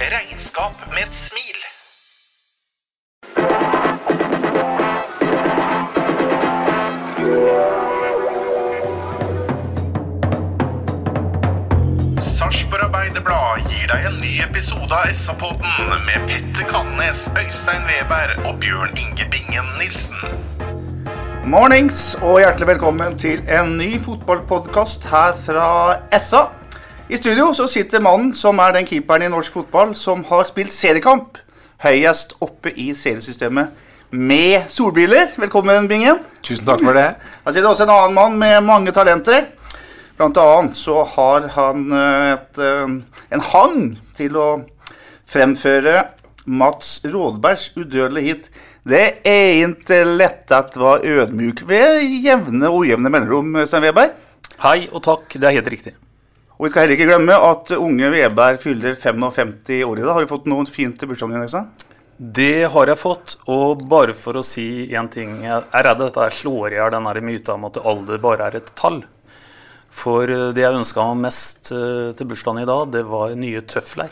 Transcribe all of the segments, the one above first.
Regnskap med et smil. Sarpsborg Arbeiderblad gir deg en ny episode av SA-podden med Petter Kannes, Øystein Weberg og Bjørn Inge Bingen Nilsen. Mornings og hjertelig velkommen til en ny fotballpodkast her fra SA. I studio så sitter mannen som er den keeperen i norsk fotball som har spilt seriekamp høyest oppe i seriesystemet med solbriller. Velkommen, Bingen. Tusen takk for det. Her sitter også en annen mann med mange talenter. Blant annet så har han eh, et, eh, en hang til å fremføre Mats Rådbergs udødelige hit 'Det er ikke lett at var ødmjuk' ved jevne og ujevne mellomrom, Svein Weberg. Hei og takk, det er helt riktig. Og vi skal heller ikke glemme at unge Veberg fyller 55 år i dag. Har du fått noe fint til bursdagen din? Det har jeg fått, og bare for å si én ting Jeg er redd dette slår i hjel den myta om at alder bare er et tall. For eh, det jeg ønska meg mest eh, til bursdagen i dag, det var nye tøfler.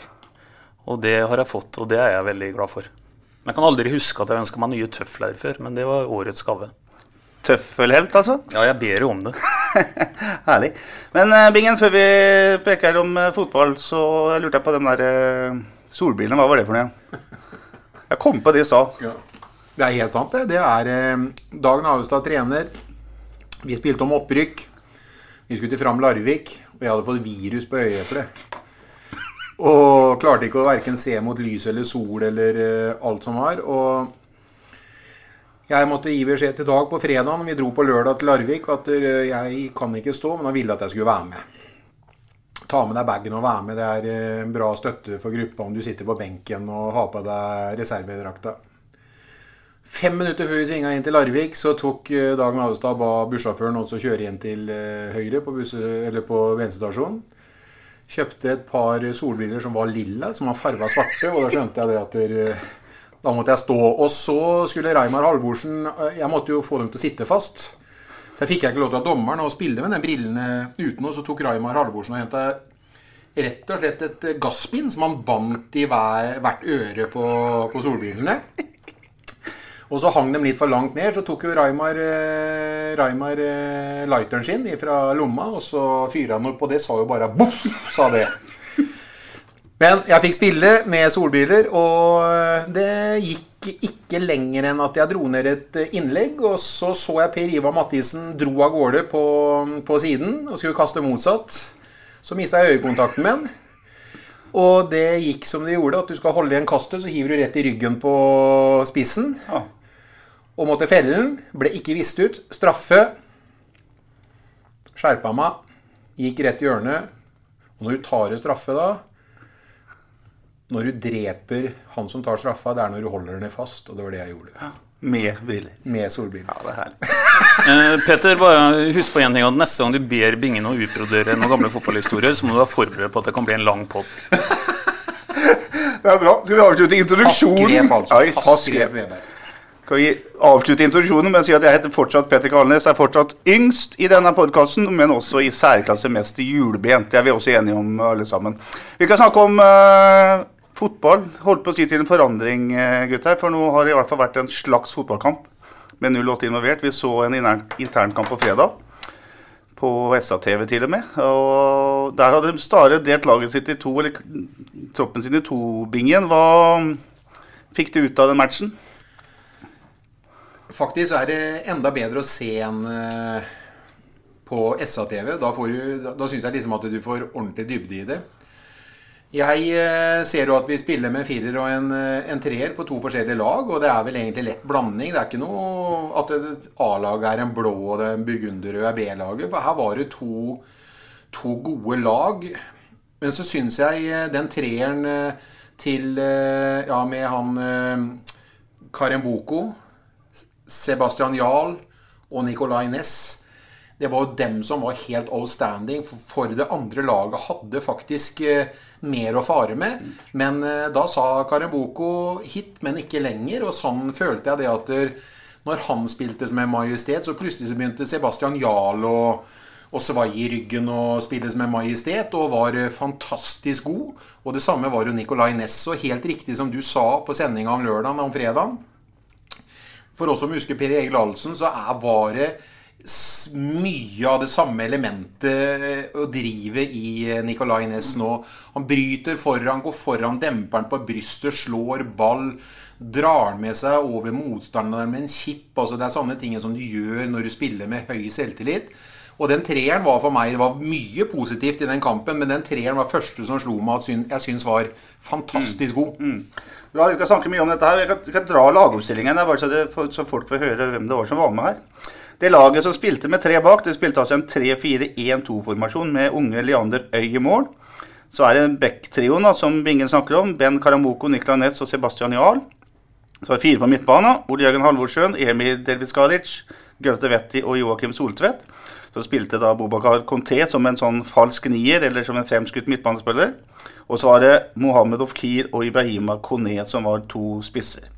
Og det har jeg fått, og det er jeg veldig glad for. Jeg kan aldri huske at jeg ønska meg nye tøfler før, men det var årets gave. Tøffelhelt, altså. Ja, jeg ber jo om det. Herlig. Men eh, Bingen, før vi preker om eh, fotball, så lurte jeg på den der eh, solbrillene. Hva var det for noe? Jeg kom på det i stad. Det er helt sant, det. Det er Dag Dagen Avestad trener. Vi spilte om opprykk. Vi skulle til Fram Larvik, og jeg hadde fått virus på øyeeplet. Og klarte ikke å verken se mot lys eller sol eller alt som var. Og jeg måtte gi beskjed til Dag på fredag vi dro på lørdag til Larvik at eh, jeg kan ikke stå, men han ville at jeg skulle være med. Ta med deg bagen og være med. Det er eh, en bra støtte for gruppa om du sitter på benken og har på deg reservedrakta. Fem minutter før vi svinga inn til Larvik, så tok eh, Dag Navestad ba bussjåføren også kjøre inn til høyre på, buss, på bensinstasjonen. Kjøpte et par solbriller som var lilla, som var farga svarte. Og da skjønte jeg det at der, da måtte jeg stå. Og så skulle Reimar Halvorsen Jeg måtte jo få dem til å sitte fast. Så jeg fikk jeg ikke lov til av dommeren å spille med de brillene uten. Og så tok Reimar Halvorsen og henta rett og slett et gasspinn som han bandt i hver, hvert øre på, på solbrillene. Og så hang de litt for langt ned, så tok jo Reimar eh, eh, lighteren sin fra lomma, og så fyra han opp og det, sa jo bare boff, sa det. Men jeg fikk spille med solbriller, og det gikk ikke lenger enn at jeg dro ned et innlegg, og så så jeg Per Ivar Mathisen dro av gårde på, på siden og skulle kaste motsatt. Så mista jeg øyekontakten med han. Og det gikk som det gjorde, at du skal holde igjen kastet, så hiver du rett i ryggen på spissen. Ja. Og måtte felle den. Ble ikke vist ut. Straffe. Skjerpa meg. Gikk rett i hjørnet. Og når du tar en straffe da Når du dreper han som tar straffa, det er når du holder henne fast. Og det var det jeg gjorde. Med briller. Med solbriller. Ja, det er herlig. uh, Peter, bare husk på en ting at neste gang du ber Bingen å utbrodere noen gamle fotballhistorier, så må du være forberedt på at det kan bli en lang pod. Det er bra. Skal vi avslutte introduksjonen? Fast grep, altså. Ja, grep, Skal vi avslutte introduksjonen med å si at jeg heter fortsatt Petter Kalnes, er fortsatt yngst i denne podkasten, men også i særklasse mest hjulbent. Det er vi også enige om, alle sammen. Vi kan snakke om eh, fotball. Holdt på å si til en forandring, eh, gutter. For nå har det i hvert fall vært en slags fotballkamp med 08 involvert. Vi så en internkamp på fredag. på SA-TV til og med. Og der hadde Stare delt laget sitt i to, eller troppen sin i to, Bingen. Hva fikk du ut av den matchen? Faktisk er det enda bedre å se en eh, på SA-TV. Da, du, da syns jeg liksom at du får ordentlig dybde i det. Jeg eh, ser jo at vi spiller med en firer og en, eh, en treer på to forskjellige lag. Og det er vel egentlig lett blanding. Det er ikke noe at A-laget er en blå og den burgunderrøde er B-laget. For her var det to, to gode lag. Men så syns jeg eh, den treeren til Ja, med han Karemboko, Boko, Sebastian Jarl og Nicolay Næss det var jo dem som var helt outstanding. For det andre laget hadde faktisk eh, mer å fare med. Men eh, da sa Karamboko hit, men ikke lenger. Og sånn følte jeg det at når han spilte med majestet, så plutselig så begynte Sebastian Jarl og, og svai i ryggen og spilles med majestet, og var eh, fantastisk god. Og det samme var jo Nicolay Ness. Og helt riktig som du sa på sendinga om lørdagen om fredagen. For oss som husker Per Egil Ahlsen, så er, var det mye av det samme elementet å drive i eh, Nicolay Næss nå. Han bryter foran, går foran demperen på brystet, slår ball. Drar med seg over motstanderen med en kipp. Altså det er sånne ting som du gjør når du spiller med høy selvtillit. Og den treeren var for meg Det var mye positivt i den kampen, men den treeren var første som slo meg at jeg syns var fantastisk god. Mm. Mm. Bra, vi skal snakke mye om dette her. Jeg kan, jeg kan dra lagoppstillingen der, så, det, så folk får høre hvem det var som var med her. Det laget som spilte med tre bak, det spilte altså en 3-4-1-2-formasjon med unge Leander Øy i mål. Så er det back-trioen som ingen snakker om. Ben Karamoko, Niklas Netz og Sebastian Jahl. Så er det fire på midtbanen. Ole Jørgen Halvorsjøen, Emil Delviskadic, Gaute Vetti og Joakim Soltvedt. Så spilte da Bobakar Conté som en sånn falsk nier, eller som en fremskutt midtbanespiller. Og så var det Mohammed Ofkir og Ibrahima Kone som var to spisser.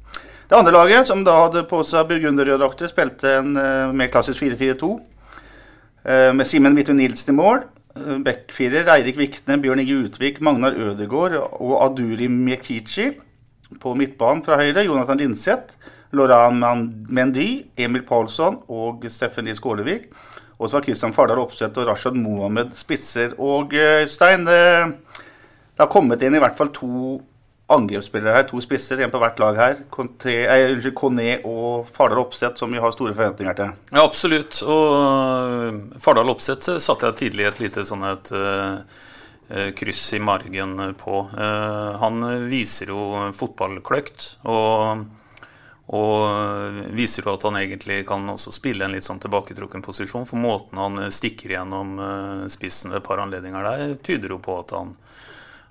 Det andre laget, som da hadde på seg burgunderrøde drakter, spilte en uh, mer klassisk 4-4-2. Uh, med Simen Midtun Nilsen i mål. Uh, Bekkfirer Eirik Vikne, Bjørn Inge Utvik, Magnar Ødegård og Aduri Miekichi. På midtbanen fra høyre Jonathan Linseth, Laurent Mendy, Emil Paulsson og Steffen Lie Skålevik. Og så var Kristian Fardal Opseth og Rashad Mohammed spisser. Og Stein, det, det har kommet inn i hvert fall to angrepsspillere her, to spisser, én på hvert lag her. Unnskyld, Kone og Fardal Opseth, som vi har store forventninger til. Ja, absolutt. Og uh, Fardal Opseth satte jeg tidlig et lite sånn et uh, kryss i margen på. Uh, han viser jo fotballkløkt. og og viser jo at han egentlig kan også spille en litt sånn tilbaketrukken posisjon. For måten han stikker gjennom spissen ved et par anledninger der, tyder jo på at han,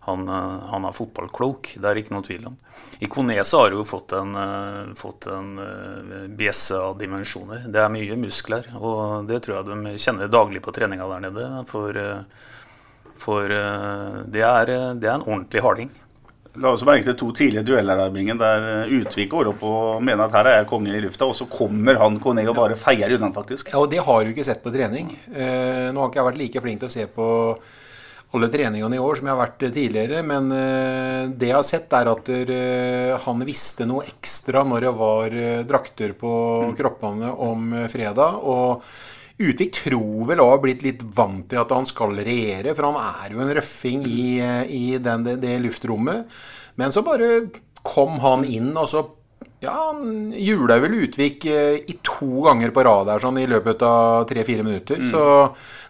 han, eh, han er fotballklok, det er ikke noe tvil om. I Kones har jo fått en, uh, fått en uh, bjesse av dimensjoner. Det er mye muskler, og det tror jeg de kjenner daglig på treninga der nede. For, for det, er, det, er, en ordentlig harding. La oss merke til to tidlige dueller der, Bingen, der Utvik går opp og mener at her er jeg kongen i lufta, og så kommer han Kone og bare feier unna, faktisk. Ja, og det har du ikke sett på trening. nå har ikke jeg vært like flink til å se på alle treningene i år som jeg har vært tidligere. Men uh, det jeg har sett, er at uh, han visste noe ekstra når det var drakter på mm. kroppene om fredag. Og Utvik tror vel òg har blitt litt vant til at han skal regjere, for han er jo en røffing i, i den, det, det luftrommet. Men så bare kom han inn, og så ja, han jula vel Utvik eh, i to ganger på rad her sånn i løpet av tre-fire minutter. Mm. Så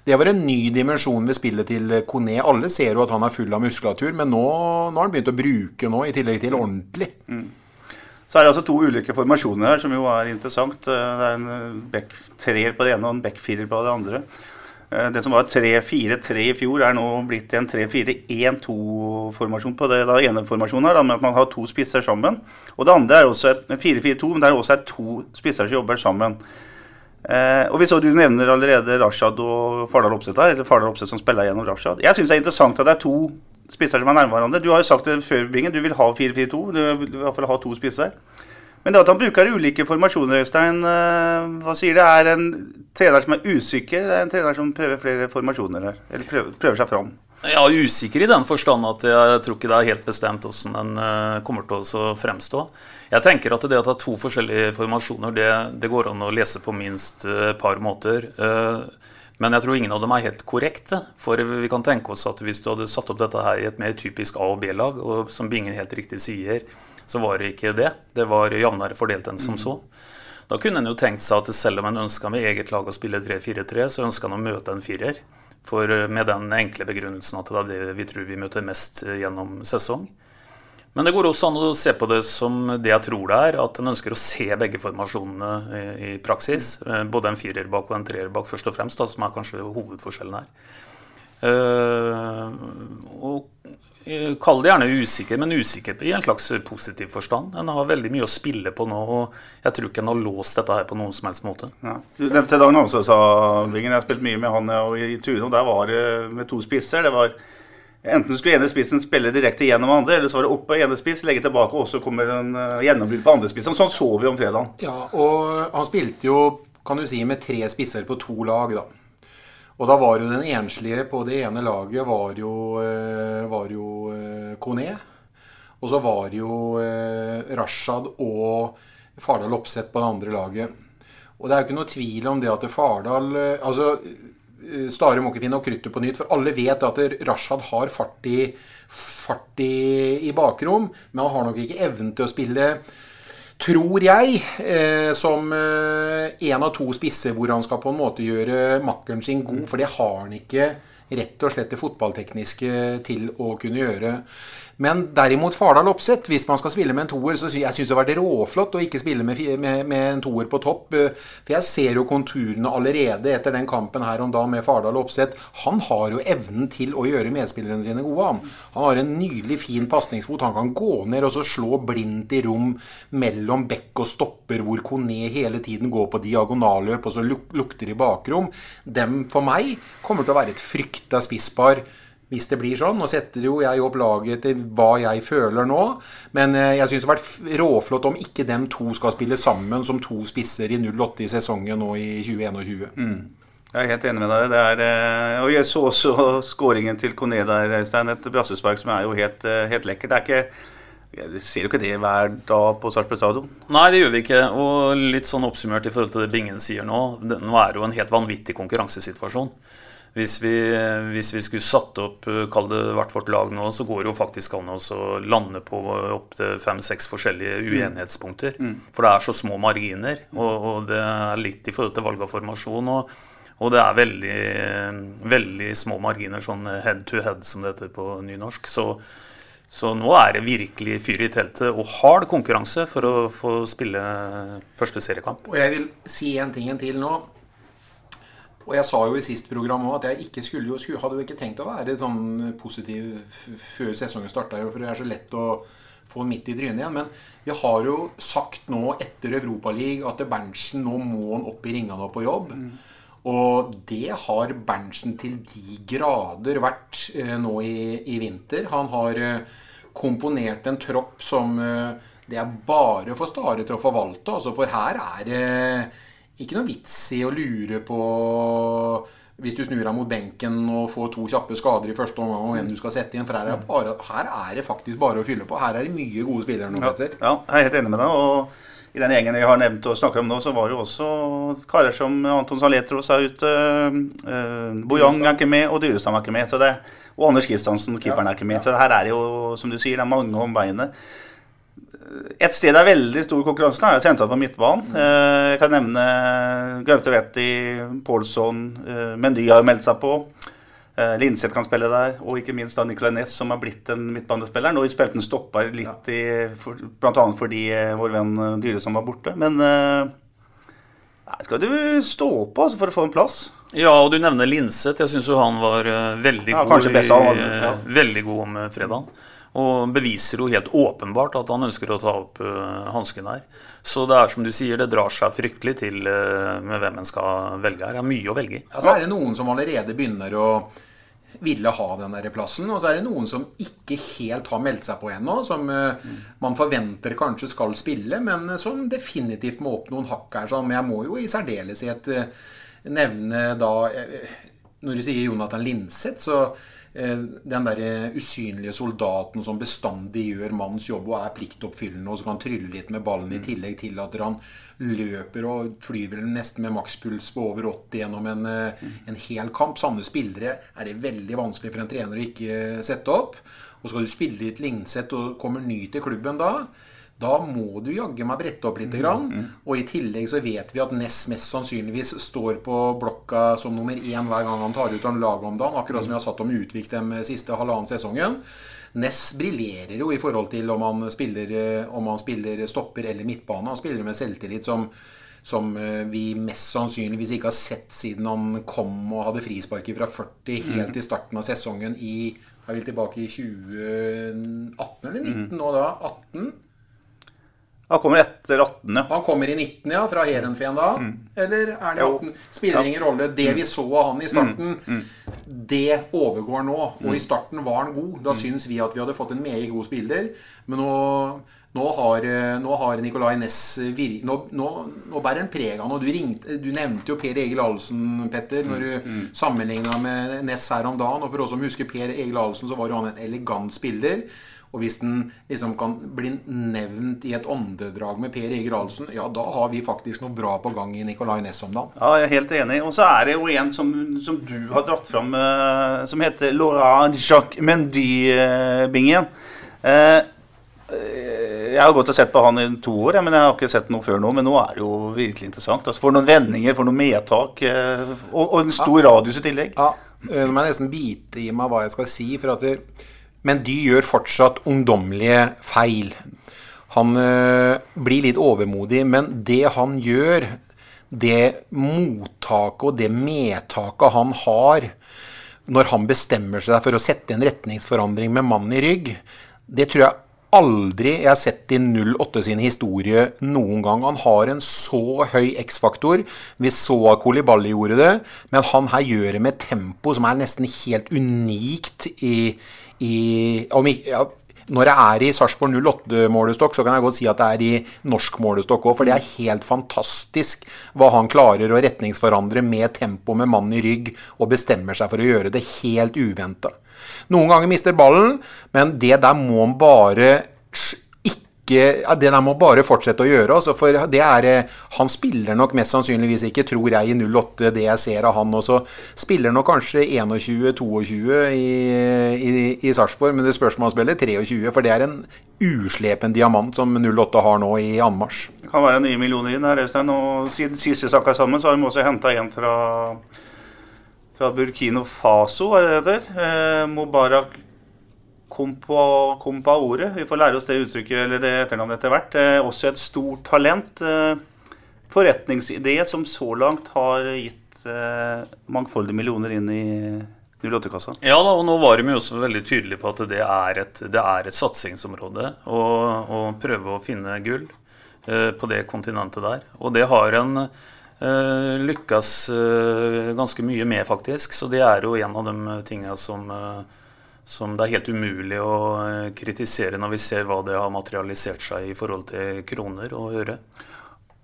det var en ny dimensjon ved spillet til Kone. Alle ser jo at han er full av muskulatur, men nå, nå har han begynt å bruke nå, i tillegg til ordentlig. Mm. Så er det altså to ulike formasjoner her, som jo er interessant. Eh, det er en back treer på det ene og en back firer på det andre. Eh, det som var 3-4-3 i fjor, er nå blitt en 3-4-1-2-formasjon på det da ene formasjonen her, med at man har to spisser sammen. Og det andre er også en 4-4-2, men det er også to spisser som jobber sammen. Eh, og vi så Du nevner allerede Rashad og Fardal Opseth her, eller Fardal Opseth som spiller gjennom Rashad. Jeg syns det er interessant at det er to spisser som er nærme hverandre. Du har jo sagt det før, Bingen, du vil ha 4-4-2. Du vil i hvert fall ha to spisser. Men det at han bruker ulike formasjoner, Øystein, eh, hva sier det? Er en trener som er usikker? Det er en trener som prøver flere formasjoner her? Eller prøver, prøver seg fram? Ja, usikker i den forstand at jeg tror ikke det er helt bestemt hvordan den eh, kommer til å fremstå. Jeg tenker at det at det er to forskjellige formasjoner, det, det går an å lese på minst et par måter. Eh, Men jeg tror ingen av dem er helt korrekte. For vi kan tenke oss at hvis du hadde satt opp dette her i et mer typisk A- og B-lag, som Bingen helt riktig sier, så var det ikke det. Det var jevnere fordelt enn som så. Da kunne en jo tenkt seg at selv om en ønska med eget lag å spille 3-4-3, så ønska en å møte en firer. For eh, med den enkle begrunnelsen at det er det vi tror vi møter mest eh, gjennom sesong. Men det går også an å se på det som det jeg tror det er, at en ønsker å se begge formasjonene i, i praksis. Eh, Både en firer bak og en treer bak, først og fremst, da, som er kanskje hovedforskjellen her. Uh, og eh, Kall det gjerne usikker, men usikker i en slags positiv forstand. En har veldig mye å spille på nå, og jeg tror ikke en har låst dette her på noen som helst måte. Ja. Du nevnte Dag Nanse, sa Bingen. Jeg har spilt mye med han og i Tuno. Der var det med to spisser. Det var Enten skulle ene spissen spille direkte gjennom andre, eller så var det opp ene spiss, legge tilbake, og så kommer en uh, gjennombrudd på andre spiss. Sånn så vi om fredagen. Ja, og han spilte jo, kan du si, med tre spisser på to lag, da. Og da var jo den enslige på det ene laget var jo, eh, var jo eh, Kone. Og så var jo eh, Rashad og Fardal Opseth på det andre laget. Og det er jo ikke noe tvil om det at Fardal Altså, Stare må ikke finne opp kruttet på nytt, for alle vet at Rashad har fart i, fart i, i bakrom, men han har nok ikke evnen til å spille tror jeg, eh, som eh, en av to spisser hvor han skal på en måte gjøre makkeren sin god. For det har han ikke rett og slett det fotballtekniske til å kunne gjøre. Men derimot Fardal Opseth, hvis man skal spille med en toer, så sy jeg syns det har vært råflott å ikke spille med, med, med en toer på topp. eh, For jeg ser jo konturene allerede etter den kampen her om da med Fardal Opseth. Han har jo evnen til å gjøre medspillerne sine gode. Han, han har en nydelig fin pasningsfot. Han kan gå ned og så slå blindt i rom mellom bekk og stopper, hvor Kone hele tiden går på diagonalløp og så luk lukter i bakrom. Dem for meg kommer til å være et frykta spisspar hvis det blir sånn. Nå setter jo jeg opp laget til hva jeg føler nå. Men eh, jeg syns det har vært råflott om ikke dem to skal spille sammen som to spisser i 08 i sesongen nå i 2021. Jeg er helt enig med deg. Det er, eh, og jeg så også skåringen til Kone der, Øystein. Et brassespark som er jo helt, eh, helt lekkert. Det er ikke vi ser jo ikke det hver dag på Sarpsborg stadion. Nei, det gjør vi ikke. Og litt sånn oppsummert i forhold til det Bingen sier nå. Nå er det jo en helt vanvittig konkurransesituasjon. Hvis vi, hvis vi skulle satt opp eh, kall det hvert vårt lag nå, så går det jo faktisk an å lande på opptil fem-seks forskjellige uenighetspunkter. For det er så små marginer, og, og det er litt i forhold til valg av formasjon. og og det er veldig, veldig små marginer, sånn head to head, som det heter på nynorsk. Så, så nå er det virkelig fyr i teltet og hard konkurranse for å få spille første seriekamp. Og jeg vil si en ting en til nå. Og jeg sa jo i sist program òg at jeg ikke skulle jo, skulle, hadde jo ikke tenkt å være sånn positiv før sesongen starta, for det er så lett å få midt i trynet igjen. Men vi har jo sagt nå etter Europaligaen at Berntsen nå må han opp i ringene og på jobb. Og det har Berntsen til de grader vært eh, nå i, i vinter. Han har eh, komponert en tropp som eh, det er bare for Stare til å forvalte. Altså, for her er det ikke noe vits i å lure på hvis du snur deg mot benken og får to kjappe skader i første omgang og hvem du skal sette inn. For her er, bare, her er det faktisk bare å fylle på. Her er det mye gode spillere nå, Ja, Petter. ja, jeg er helt enig med deg. og i den gjengen jeg har nevnt og snakker om nå, så var det jo også karer som Anton Saletros er ute. Uh, Bojang er ikke med, og Dyrestad er ikke med. Så det, og Anders Kristiansen, keeperen, er ikke med. Så her er det jo, som du sier, det er mange om beinet. Et sted det er veldig stor konkurranse, er sentralt på midtbanen. Eh, Jeg kan nevne Gaute Vetti, Pålsson, eh, Mendy har meldt seg på. Eh, Linseth kan spille der, og ikke minst da Nicolay Næss, som har blitt en midtbanespiller. Nå spilte han stopper litt ja. for, annet fordi eh, vår venn eh, Dyresson var borte. Men eh, her skal du stå på altså, for å få en plass. Ja, og du nevner Linseth. Jeg syns jo han var eh, veldig Ja, god, i, ja. eh, veldig god om eh, fredagen. Og beviser jo helt åpenbart at han ønsker å ta opp uh, hansken her. Så det er som du sier, det drar seg fryktelig til uh, med hvem en skal velge her. Det er mye å velge i. Ja, så er det noen som allerede begynner å ville ha den der plassen. Og så er det noen som ikke helt har meldt seg på ennå. Som eh, man forventer kanskje skal spille, men som definitivt må opp noen hakk her. Sånn. Men jeg må jo i særdeleshet nevne da Når du sier Jonathan Linseth, så eh, den derre usynlige soldaten som bestandig gjør mannens jobb og er pliktoppfyllende, og som kan trylle litt med ballen i tillegg til at han løper og flyr vel nesten med makspuls på over 80 gjennom en, eh, en hel kamp. Sanne spillere er det veldig vanskelig for en trener å ikke sette opp. Og skal du spille litt Linseth og kommer ny til klubben da, da må du jaggu meg brette opp litt. Grann. Og i tillegg så vet vi at Ness mest sannsynligvis står på blokka som nummer én hver gang han tar ut en lag om dagen. Akkurat som vi har satt om Utvik den siste halvannen sesongen. Ness briljerer jo i forhold til om han spiller, eh, om han spiller stopper eller midtbane. Han spiller med selvtillit som, som eh, vi mest sannsynligvis ikke har sett siden han kom og hadde frisparker fra 40 helt i starten av sesongen i Jeg vil tilbake i 2018 eller 19 nå da? 18? Han kommer etter 18, ja. Han kommer i 19, ja, fra Heerenveen da? Eller er han i 18? Spiller ingen rolle. Det vi så av han i starten, det overgår nå. Og i starten var han god. Da syns vi at vi hadde fått en meget god spiller. Men nå, nå har, eh, nå har Nicolay Næss vir... Nå, nå, nå bærer han preg av noe. Du, ringte, du nevnte jo Per Egil Ahlsen, Petter, når du sammenligna med Næss her om dagen. Og for oss som husker Per Egil Ahlsen, så var jo han en elegant spiller. Og hvis den liksom kan bli nevnt i et åndedrag med Per Egil Ahlsen, ja, da har vi faktisk noe bra på gang i Nicolay Næss om dagen. Ja, jeg er helt enig. Og så er det jo en som, som du har dratt fram, uh, som heter Laurent Jacques Mendy-bingen. Eh, jeg har gått og sett på han i to år, men jeg har ikke sett noe før nå. Men nå er det jo virkelig interessant. Altså, for noen vendinger, for noen medtak, eh, og, og en stor radius i tillegg. Ja, Nå må jeg nesten bite i meg hva jeg skal si. For at det, men de gjør fortsatt ungdommelige feil. Han eh, blir litt overmodig, men det han gjør, det mottaket og det medtaket han har når han bestemmer seg for å sette en retningsforandring med mannen i rygg, det tror jeg aldri jeg har sett i 08 sin historie noen gang. Han har en så høy X-faktor. Vi så at Kolibali gjorde det, men han her gjør det med tempo som er nesten helt unikt i, i om ja, når jeg er i Sarpsborg 08-målestokk, så kan jeg godt si at det er i norsk målestokk òg. For det er helt fantastisk hva han klarer å retningsforandre med tempo med mann i rygg, og bestemmer seg for å gjøre det helt uventa. Noen ganger mister ballen, men det der må han bare ikke ja, Det der må bare fortsette å gjøre. Altså, for det er eh, Han spiller nok mest sannsynligvis ikke, tror jeg, i 08, det jeg ser av han. Og så spiller nok kanskje 21-22 i, i, i Sarpsborg, men det spørs om han spiller 23. For det er en uslepen diamant som 08 har nå i anmarsj. Det kan være nye millioner inn her, Øystein. Og siden siste sak er sammen, så har de også henta en fra, fra Burkino Faso, det det heter? Eh, Mubarak Kompa, Kompaore. Vi får lære oss det uttrykket eller det etternavnet etter hvert. Eh, også et stort talent. Eh, forretningsidé som så langt har gitt eh, mangfoldige millioner inn i 08-kassa. Ja da, og nå var de jo også veldig tydelige på at det er et, det er et satsingsområde å, å prøve å finne gull eh, på det kontinentet der. Og det har en eh, lykkes eh, ganske mye med, faktisk. Så det er jo en av de tinga som, eh, som det er helt umulig å eh, kritisere når vi ser hva det har materialisert seg i forhold til kroner og øre.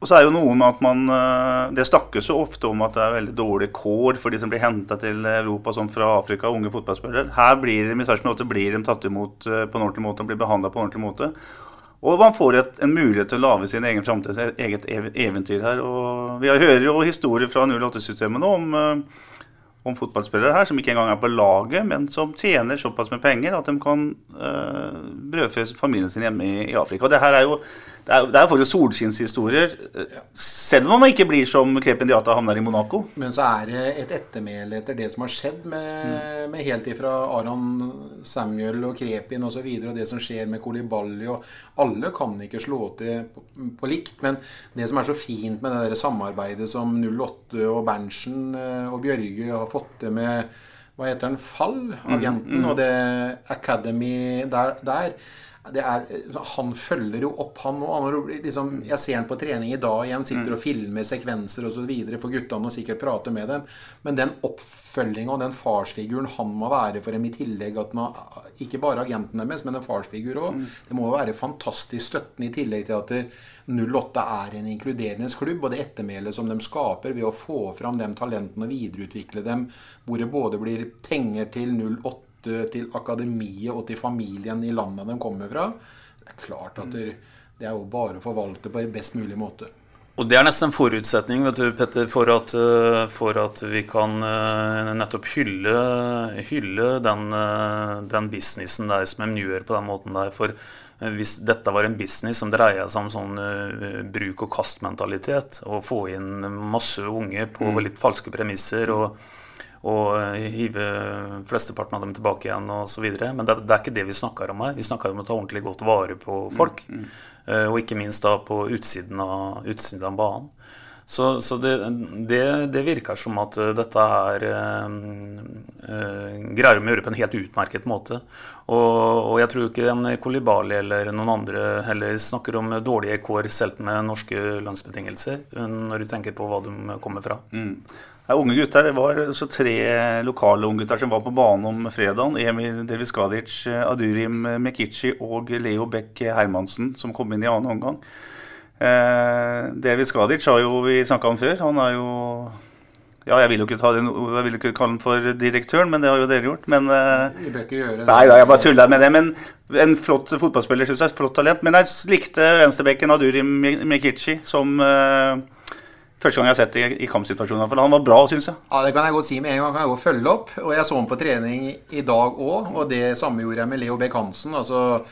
Og så er jo noe med at man eh, Det snakkes jo ofte om at det er veldig dårlig kår for de som blir henta til Europa som fra Afrika, unge fotballspillere. Her blir de 8 blir de tatt imot eh, på en ordentlig måte og blir behandla på en ordentlig måte. Og man får et, en mulighet til å lage sin egen framtid, eget ev- eventyr her. Og vi hører jo historier fra 08-systemet nå om, om fotballspillere her som ikke engang er på laget, men som tjener såpass med penger at de kan uh, brødfø familien sin hjemme i, i Afrika. Og det her er jo det er, det er faktisk solskinnshistorier, ja. selv om man ikke blir som Krepen Diata havner i Monaco. Men så er det et ettermæle etter det som har skjedd med, med helt ifra Aron Samuel og Krepin osv. Og, så videre, og det som skjer med Kolibali. og Alle kan ikke slå til på, på likt. Men det som er så fint med det der samarbeidet som 08 og Berntsen eh, og Bjørge har fått det med hva heter den, Fall, agenten, mm. og det Academy der, der er, han følger jo opp, han òg. Liksom, jeg ser han på trening i dag igjen, sitter og filmer sekvenser osv. for guttene og sikkert prater med dem. Men den oppfølginga og den farsfiguren han må være for dem, i tillegg at man, ikke bare agenten deres, men en farsfigur òg, det må jo være fantastisk støttende i tillegg til at 08 er en inkluderende klubb, og det ettermælet som de skaper ved å få fram de talentene og videreutvikle dem, hvor det både blir penger til 08 støtte til akademiet og til familien i landet de kommer fra. Det er klart at det, det er jo bare å forvalte på en best mulig måte. Og Det er nesten en forutsetning vet du, Petter, for at, eh, for at vi kan eh, nettopp hylle, hylle den, eh, den, businessen der som de gjør på den måten der. For hvis dette var en business som dreier seg om sånn uh, bruk og kast-mentalitet, og få inn masse unge på mm. litt falske premisser og, og hive flesteparten av dem tilbake igjen osv. Men det, det, er ikke det vi snakker om her. Vi snakker om å ta ordentlig godt vare på folk. Mm. Mm. Eh, og ikke minst da på utsiden av, utsiden av banen. Så, så det, det, det, virker som at eh, dette her eh, eh, greier de å gjøre på en helt utmerket måte. Og, og jeg tror ikke en Kolibali eller noen andre heller snakker om dårlige kår selv med norske lønnsbetingelser, når du tenker på hva de kommer fra. Mm. Ja, unge gutter, Det var så tre lokale unggutter som var på banen om fredagen. Emil Deviskadic, Adurim Mekici og Leo Beck Hermansen, som kom inn i annen omgang. Eh, Deviskadic har jo vi snakka om før. Han er jo ja, jeg vil jo ikke, den, ikke kalle han for direktøren, men det har jo dere gjort. Men, vi bør ikke gjøre det. Nei da, jeg bare tuller med det. Men en flott fotballspiller, syns jeg. Flott talent. Men jeg likte venstrebekken Adurim Mekici som uh, første gang jeg har sett det i, kampsituasjoner. For han var bra, syns jeg. Ja, Det kan jeg godt si med en gang. Kan jeg godt følge opp. Og jeg så ham på trening i dag òg, og det samme gjorde jeg med Leo Bech Hansen. altså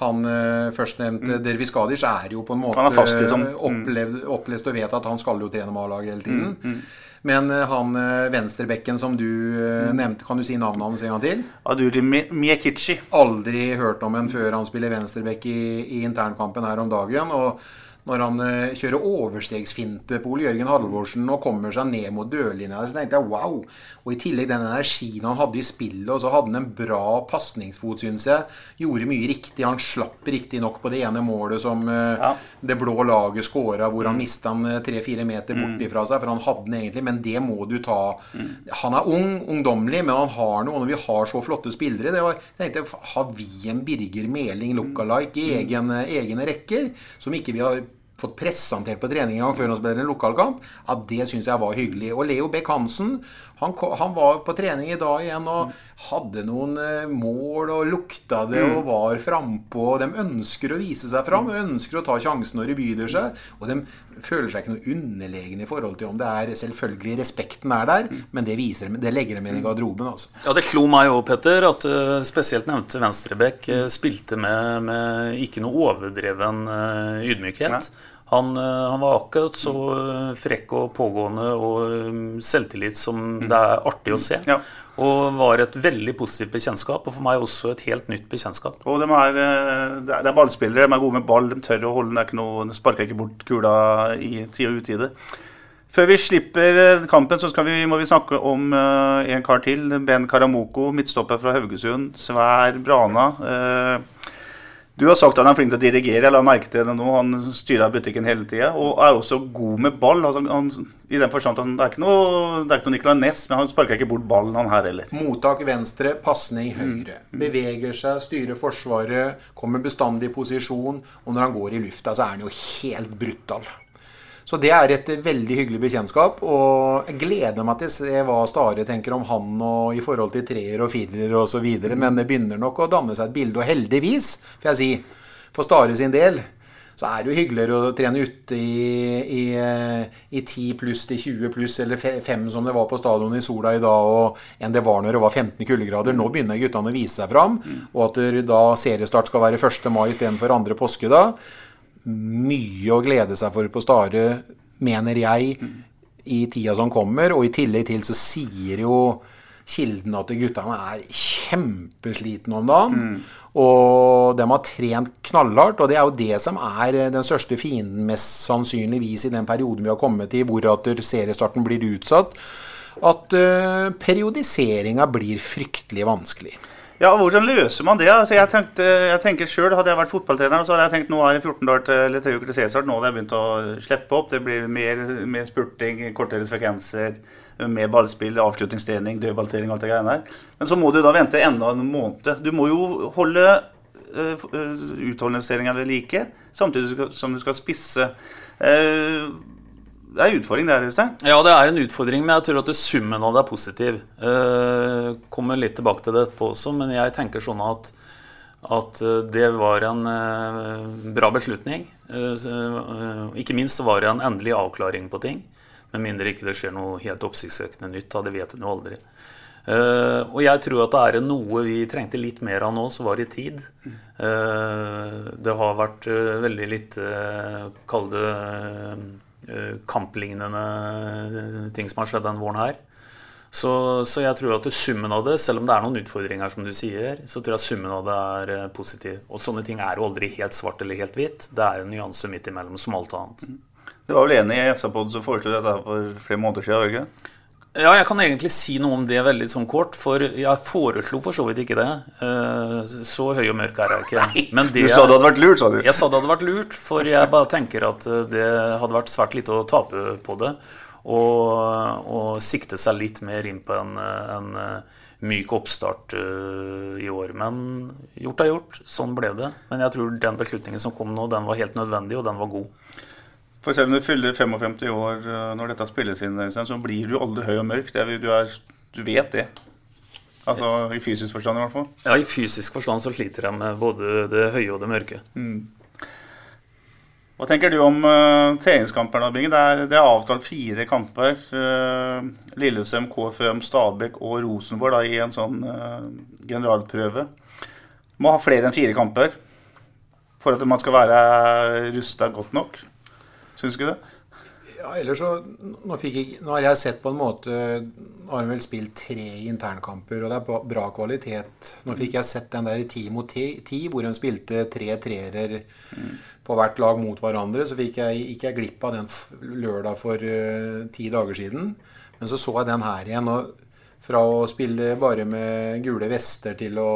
han uh, førstnevnte mm. Dervis Skadic er jo på en måte fast, liksom. mm. opplevd, opplest og vet at han skal jo trene med A-laget hele tiden. Mm. Mm. Men uh, han uh, venstrebekken som du uh, nevnte, kan du si navnet hans en gang til? Aduri Miekichi. Aldri hørt om en før han spiller venstrebekk i, i internkampen her om dagen. og når han uh, kjører overstegsfinte på Ole Jørgen Halvorsen og kommer seg ned mot dørlinja, så tenkte jeg wow. Og i tillegg den energien han hadde i spillet, og så hadde han en bra pasningsfot, syns jeg. Gjorde mye riktig. Han slapp riktignok på det ene målet som uh, ja. det blå laget skåra, hvor han mm. mista han eh, tre-fire meter bort mm. ifra seg, for han hadde den egentlig, men det må du ta. Mm. Han er ung, ungdommelig, men han har noe. Når vi har så flotte spillere det var, jeg tenkte, Har vi en Birger Meling look-alike i egen, egne rekker, som ikke vi har fått presentert på trening en gang før han spiller en lokalkamp, ja, det syns jeg var hyggelig. Og Leo Beck Hansen han, han, var på trening i dag igjen og hadde noen uh, mål og lukta det og mm. var frampå. De ønsker å vise seg fram, ønsker å ta sjansen når de byr seg. Og de føler seg ikke noe underlegne i forhold til om det er Selvfølgelig, respekten er der, mm. men det, viser, det legger de inn i garderoben. Altså. Ja, Det slo meg òg, Petter, at uh, spesielt nevnte Venstrebekk uh, spilte med, med, ikke noe overdreven ydmykhet. Ja. Han, eh, han, var akkurat så eh, frekk og pågående og eh, selvtillit som mm. det er artig å se. Ja. Og var et veldig positivt bekjentskap, og for meg også et helt nytt bekjentskap. Og de er, det er ballspillere, de er gode med ball, de tør å holde ikke noe, de sparker ikke bort kula i tid og utide. Før vi slipper kampen, så vi, må vi snakke om uh, en kar til. Ben Karamoko, midtstopper fra Haugesund. Svær Brana. Uh, du har sagt at han er flink til å dirigere. Jeg la merke til det nå. Han styrer butikken hele tida. Og er også god med ball. Altså, han, I den forstand at det er ikke noe, det er ikke noe Nicolay Næss, men han sparker ikke bort ballen, han her heller. Mottak venstre, pasning høyre. Mm. Beveger seg, styrer forsvaret, kommer bestandig i posisjon. Og når han går i lufta, så er han jo helt brutal. Så det er et veldig hyggelig bekjentskap. Og jeg gleder meg til å se hva Stare tenker om han og i forhold til treer og firer osv. Men det begynner nok å danne seg et bilde. Og heldigvis, får jeg si, for Stare sin del, så er det jo hyggeligere å trene ute i, i, i 10 pluss til 20 pluss, eller 5 som det var på stadion i Sola i dag, og, enn det var når det var 15 kuldegrader. Nå begynner guttene å vise seg fram, og at da seriestart skal være 1. mai istedenfor 2. påskedag mye å glede seg for på Stare, mener jeg, i tida som kommer. Og i tillegg til så sier jo kilden at guttene er kjempeslitne om dagen. Mm. Og de har trent knallhardt. Og det er jo det som er den største fienden, mest sannsynligvis, i den perioden vi har kommet i, hvor at seriestarten blir utsatt. At uh, periodiseringa blir fryktelig vanskelig. Ja, Hvordan løser man det? Altså, jeg, tenkte, jeg tenker selv, Hadde jeg vært fotballtrener, så hadde jeg tenkt nå er det 14 dager til eller 3 uker til Cæsar. Nå hadde jeg begynt å slippe opp. Det blir mer, mer spurting, kortere frekvenser, mer ballspill, avslutningstrening, dødballtrening, alt det greiene der. Men så må du da vente enda en måned. Du må jo holde uh, utholdenhetstreninga ved like, samtidig som du skal spisse. Uh, det er en utfordring det her, Øystein. Ja, det er en utfordring, men jeg tror at summen av det er positiv. Uh, kommer litt tilbake til det etterpå også, men jeg tenker sånn at, at det var en uh, bra beslutning. Uh, ikke minst var det en endelig avklaring på ting. Med mindre ikke det skjer noe helt oppsiktsvekkende nytt. Da, det vet en jo aldri. Uh, og jeg tror at det er noe vi trengte litt mer av nå, som var i tid. Uh, det har vært uh, veldig lite, kall det kamplignende ting som har skjedd denne våren her. Så, så, jeg tror at summen av det, selv om det er noen utfordringer, som du sier, så tror jeg summen av det er positiv. Og sånne ting er jo aldri helt svart eller helt hvitt. Det er en nyanse midt imellom, som alt annet. Du var vel enig i SA-poden som foreslo dette for flere måneder siden? det ikke? Ja, jeg kan egentlig si noe om det veldig sånn kort, for jeg foreslo for så vidt ikke det. Så høy og mørk er jeg ikke. Men det, du sa det hadde vært lurt, sa du? Jeg sa det hadde vært lurt, for jeg bare tenker at det hadde vært svært lite å tape på det. Og, og sikte seg litt mer inn på en, en myk oppstart i år. Men gjort er gjort. Sånn ble det. Men jeg tror den beslutningen som kom nå, den var helt nødvendig, og den var god. For selv om du fyller 55 år når dette spilles inn, så blir du aldri høy og mørk. Er, du, er, du, vet det. Altså i fysisk forstand, i hvert fall. Ja, i fysisk forstand så sliter jeg med både det høye og det mørke. Mm. Hva tenker du om uh, treningskamper? Det er, det er, avtalt fire kamper. Uh, Lillesøm, KFUM, Stabæk og Rosenborg da, i en sånn uh, generalprøve. Må ha flere enn fire kamper for at man skal være rusta godt nok. Syns du det? Ja, ellers så nå, jeg, nå, har jeg sett på en måte Nå har han vel spilt tre internkamper, og det er bra kvalitet. Nå fikk jeg sett den der ti mot ti, hvor hun spilte tre treere mm. på hvert lag mot hverandre. Så fikk jeg, gikk jeg glipp av den lørdag for uh, ti dager siden. Men så så jeg den her igjen. og fra å spille bare med gule vester til å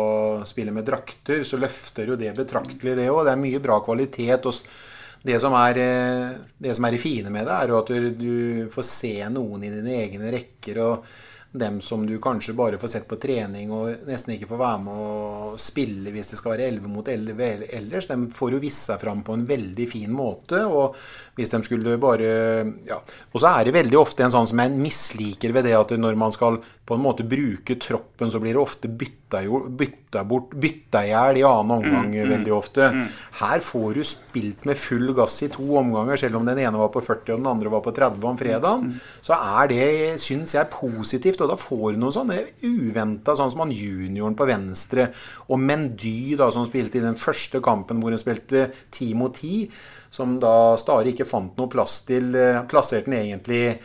spille med drakter, så løfter jo det betraktelig, det òg. Det er mye bra kvalitet. og det som, er, eh, det som er det fine med det, er at du, du får se noen i dine egne rekker. og dem som du kanskje bare får sett på trening og nesten ikke får være med å spille hvis det skal være 11 mot 11 ellers, de får jo vist seg fram på en veldig fin måte. Og hvis de skulle bare ja. Og så er det veldig ofte en sånn som jeg misliker ved det at når man skal på en måte bruke troppen, så blir det ofte bytta, bytta bort bytta i hjel i annen omgang mm, mm, veldig ofte. Mm. Her får du spilt med full gass i to omganger, selv om den ene var på 40 og den andre var på 30 om fredagen. Mm. Så er det, syns jeg, positivt. Og da får du noe sånn uventa, sånn som han junioren på venstre, og Mendy, da, som spilte i den første kampen hvor han spilte ti mot ti, som da Stare ikke fant noe plass til. Eh, plasserte den egentlig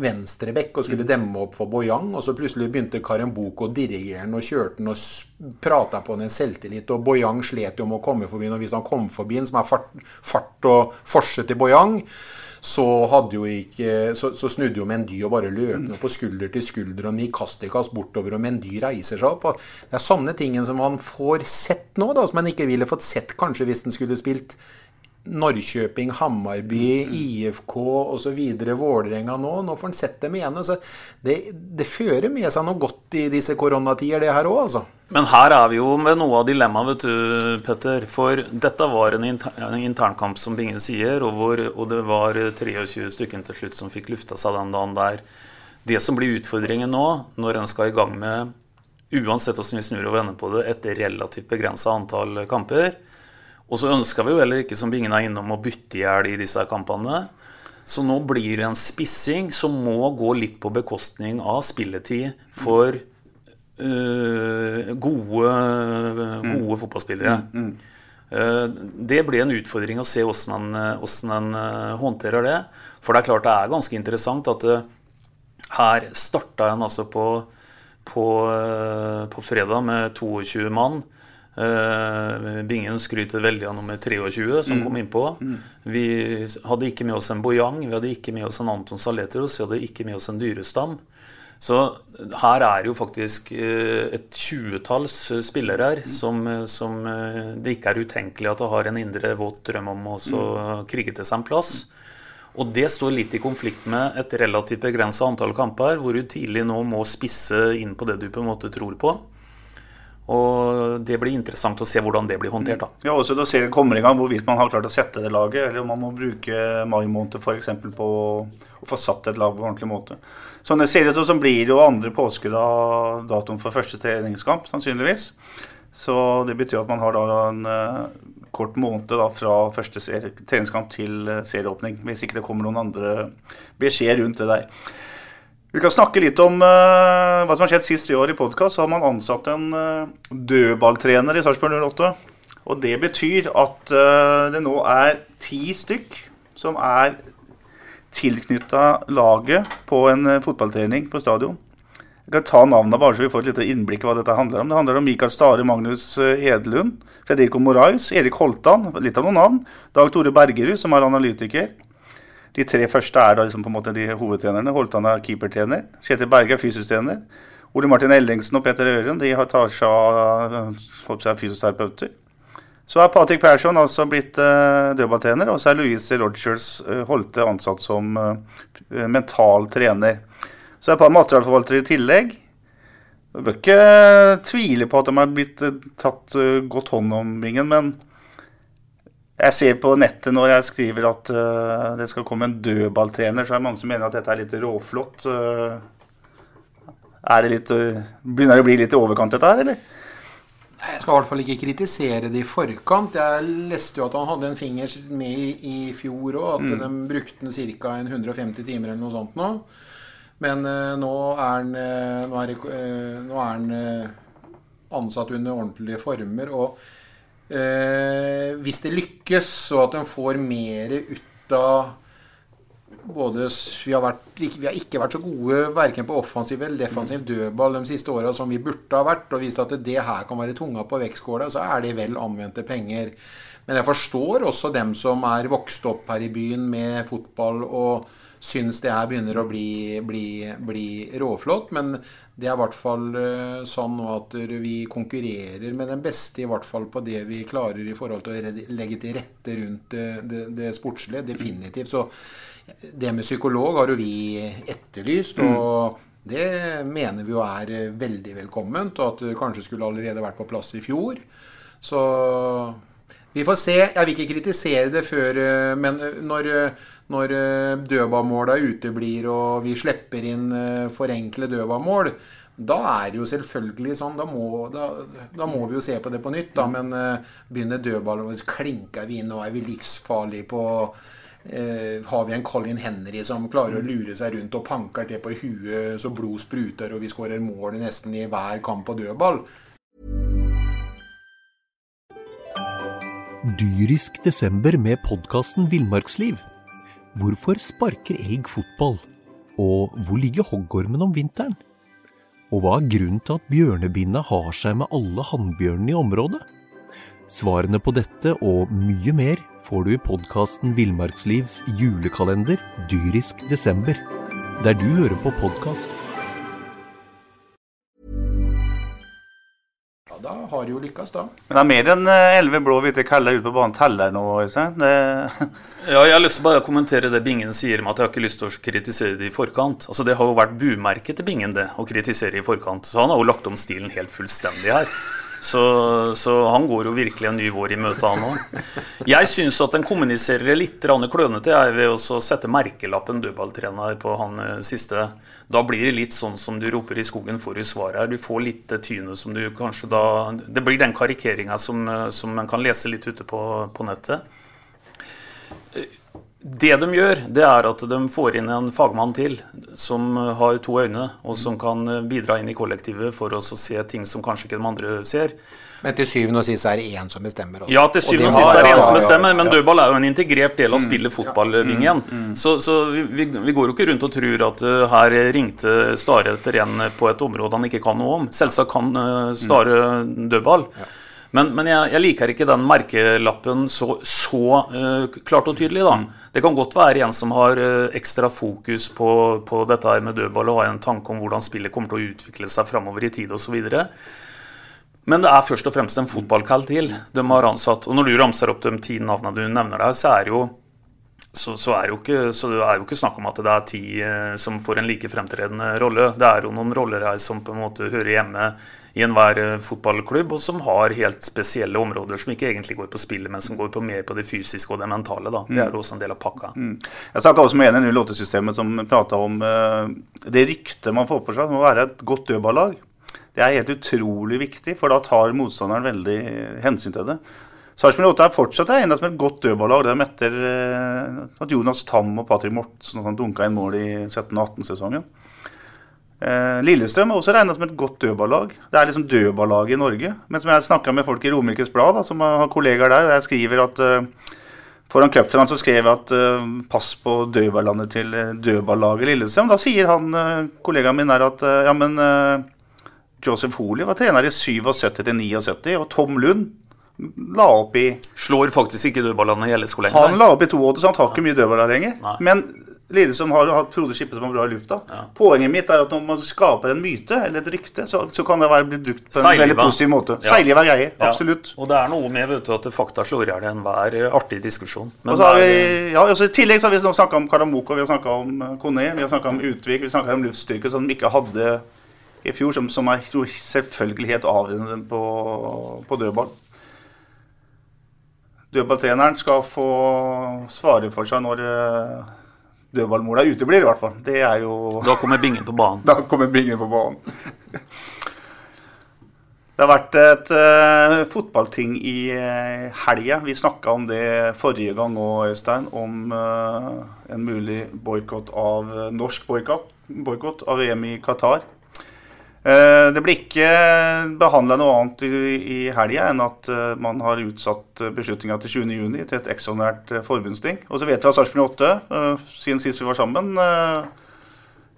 venstrebekk og skulle mm. demme opp for Boyang. Og så plutselig begynte Karemboko å dirigere den og kjørte den og prata på den en selvtillit. Og Boyang slet jo om å komme forbi den, og hvis han kom forbi den, som er fart, fart og forse til Boyang, så, ikke, så, så, snudde jo Mendy og bare løp mm. på skulder til skulder og ni kast i kast bortover, og Mendy reiser seg opp. Og det er sånne ting som man får sett nå, da, som man ikke ville fått sett kanskje hvis den skulle spilt Norrköping, Hammarby, IFK osv. Vålerenga nå. Nå får en sett dem igjen. Altså, det, det, fører med seg noe godt i disse koronatider, det her òg, altså. Men her er vi jo med noe av dilemmaet, vet du, Petter. For dette var en, inter, en internkamp, som Bingen sier, og, hvor, og det var 23 stykker til slutt som fikk lufta seg den dagen der. Det som blir utfordringen nå, når en skal i gang med, uansett hvordan vi snur og vender på det, et relativt begrensa antall kamper, og så ønska vi jo heller ikke, som Bingen er innom, å bytte i hjel i disse kampene. Så nå blir det en spissing som må gå litt på bekostning av spilletid for uh, gode, mm. gode, fotballspillere. Mm, uh, det blir en utfordring å se hvordan en, uh, håndterer det. For det er klart det er ganske interessant at her starta en altså på, på, på fredag med 22 mann. Uh, Bingen skryter veldig av nummer 23 som mm. kom innpå. Mm. Vi hadde ikke med oss en Bojang, vi hadde ikke med oss en Anton Saletros, vi hadde ikke med oss en Dyrestam. Så her er jo faktisk uh, et tjuetalls uh, spillere her mm. som, som det ikke er utenkelig at det har en indre våt drøm om å mm. krige til seg en plass. Og det står litt i konflikt med et relativt begrensa antall kamper, hvor du tidlig nå må spisse inn på det du på en måte tror på. Og det blir interessant å se hvordan det blir håndtert. da. Ja, også da ser det kommer i gang hvorvidt man har klart å sette det laget, eller om man må bruke mai måned f.eks. på å få satt et lag på en ordentlig måte. Sånn det ser ut som blir jo andre påske da datoen for første treningskamp, sannsynligvis. Så det betyr at man har da en uh, kort måned da fra første treningskamp til uh, serieåpning. Hvis ikke det kommer noen andre beskjeder rundt det der. Vi kan snakke litt om uh, hva som har skjedd sist i år i podkast. Så har man ansatt en uh, dødballtrener i Sarpsborg 08. Og det betyr at uh, det nå er ti stykk som er tilknytta laget på en fotballtrening på stadion. Jeg kan ta navnene bare så vi får et lite innblikk i hva dette handler om. Det handler om Mikael Stare, Magnus Edlund, Fredrico Moraes, Erik Holtan, litt av noen navn. Dag Tore Bergerud, som er analytiker. De tre første er da liksom på en måte de hovedtrenerne. Holtan er keepertrener. Kjetil Berge er fysisk trener. Ole Martin Ellingsen og Peter Øren de har tar seg av fysioterapeuter. Så er Patrick Persson altså blitt uh, dødballtrener, og så er Louise Rogers uh, Holte ansatt som uh, mental trener. Så er et par materialforvaltere i tillegg. Du bør ikke tvile på at de er blitt tatt godt hånd om, Bingen, men jeg ser på nettet når jeg skriver at uh, det skal komme en dødballtrener, så er det mange som mener at dette er litt råflott. Uh, er det litt, uh, begynner det å bli litt i overkant, dette her, eller? Jeg skal i hvert fall ikke kritisere det i forkant. Jeg leste jo at han hadde en finger med i, fjor òg. At mm. de brukte den ca. 150 timer eller noe sånt nå. Men nå er han, nå er, nå er han ansatt under ordentlige former. og Eh, hvis det lykkes, og at en får mer ut av både, vi har, vært, vi har, ikke vært så gode verken på offensiv eller defensiv dødball de siste åra som vi burde ha vært, og vist at det her kan være tunga på vektskåla, så er det vel anvendte penger. Men jeg forstår også dem som er vokst opp her i byen med fotball og syns det her begynner å bli, bli, bli råflott. Men det er i hvert fall sånn sånn at vi konkurrerer med den beste, i hvert fall på det vi klarer i forhold til å legge til rette rundt det, det, det sportslige. Definitivt. Så det med psykolog har jo vi etterlyst. Mm. og det mener vi jo er eh, veldig velkomment, og at det kanskje skulle allerede vært på plass i fjor. Så vi får se. Jeg vil ikke kritisere det før, eh, men når, når dødballmåla uteblir og vi slipper inn for enkle dødballmål, da er det jo selvfølgelig sånn. Da må, da, da må, vi jo se på det på nytt. Da, men uh, begynner dødballen, klinker vi inn, og er vi livsfarlige på uh, Har vi en Colin Henry som klarer å lure seg rundt og panker til på huet så blod spruter, og vi skårer mål nesten i hver kamp på dødball? Dyrisk desember med podkasten Villmarksliv. Hvorfor sparker elg fotball? Og hvor ligger hoggormen om vinteren? Og hva er grunnen til at bjørnebinna har seg med alle hannbjørnene i området? Svarene på dette og mye mer får du i podkasten Villmarkslivs julekalender dyrisk desember, der du hører på podkast. Ja, da har det jo lykkes, da. Men det er mer enn elleve blå hvite kaller ute på banen teller nå, Øystein. Det... Ja, jeg har lyst til bare å kommentere det Bingen sier med at jeg har ikke lyst til å kritisere det i forkant. Altså Det har jo vært bumerket til Bingen det, å kritisere i forkant. Så han har jo lagt om stilen helt fullstendig her. Så, så han går jo virkelig en ny vår i møte, han òg. Jeg syns at den kommuniserer litt klønete jeg, ved å sette merkelappen dødballtrener på han eh, siste. Da blir det litt sånn som du roper i skogen får du svar her. Du får litt tyne som du kanskje da Det blir den karikeringa som, eh, som man kan lese litt ute på, på nettet. Det de gjør, det er at de får inn en fagmann til som har to øyne, og som kan bidra inn i kollektivet for å se ting som kanskje ikke de andre ser. Men til syvende og sist er det én som bestemmer. Også. Ja, til syvende og, sist er det én som bestemmer, men dødball er jo en integrert del av spillet fotballvingen. Mm, mm. Så, så vi, vi, går jo ikke rundt og tror at uh, her ringte Stare etter en på et område han ikke kan noe om. Selvsagt kan uh, Stare dødball. Men, men jeg, jeg, liker ikke den merkelappen så, så uh, klart og tydelig. da. Mm. Det kan godt være en som har uh, ekstra fokus på, på, dette her med dødball og har en tanke om hvordan spillet kommer til å utvikle seg framover i tid osv. Men det er først og fremst en fotballkall til de har ansatt. Og når du ramser opp de ti navnene du nevner der, så er det jo så, så, er ikke, så, det er jo ikke snakk om at det er ti eh, som får en like fremtredende rolle. Det er jo noen roller her som på en måte hører hjemme i enhver eh, fotballklubb, og som har helt spesielle områder som ikke egentlig går på spillet, men som går på mer på det fysiske og det mentale. da. Det er jo også en del av pakka. Mm. Jeg snakka også med en i låtesystemet som prata om uh, det ryktet man får på seg om å være et godt dødballag. Det er helt utrolig viktig, for da tar motstanderen veldig hensyn til det. Sarpsborg 8 er fortsatt regna som et godt dødballag. Det er etter eh, at Jonas Tam og Patrick Mortensen dunka inn mål i 17-18-sesongen. Eh, Lillestrøm er også regna som et godt dødballag. Det er liksom dødballaget i Norge. Men som jeg snakka med folk i Romerikes Blad, da, som har kollegaer der, og jeg skriver at uh, Foran cupfinalen så skrev jeg at uh, pass på dødballandet til dødballaget Lillestrøm. Da sier han, uh, kollegaen min her at ja, men Joseph Holy var trener i 77 til 79, og Tom Lund la opp i Slår faktisk ikke dødballene i LSK lenger. Han la opp i 82, så han tar ikke mye dødballer lenger. Nei. Men Lillestrøm har hatt Frode Skippe som er bra i lufta. Ja. Poenget mitt er at når man skaper en myte eller et rykte, så, så kan det være blitt brukt på en Seiliva. veldig positiv måte. Ja. Seiliva greier. greie. Absolutt. Og det er noe med vet du, at fakta slår i hjel enhver artig diskusjon. Men og så har vi, ja, også I tillegg så har vi snakka om Karamoko, vi har snakka om eh, Kone, vi har snakka om Utvik, vi snakka om luftstyrke som de ikke hadde i fjor, som, som er selvfølgelig helt avgjørende på, på dødball dødballtreneren skal få svare for seg når uh, dødballmåla uteblir, i hvert fall. Det er jo Da kommer bingen på banen. da kommer bingen på banen. det har vært et uh, fotballting i uh, helga. Vi snakka om det forrige gang òg, Øystein. Om uh, en mulig boikott av norsk boikott av VM i Qatar. Eh, det blir ikke behandla noe annet i, helga enn at eh, man har utsatt beslutninga til 20.6 til et ekstraordinært eh, forbundsting. Og så vet vi at Sarpsborg 8, siden sist vi var sammen,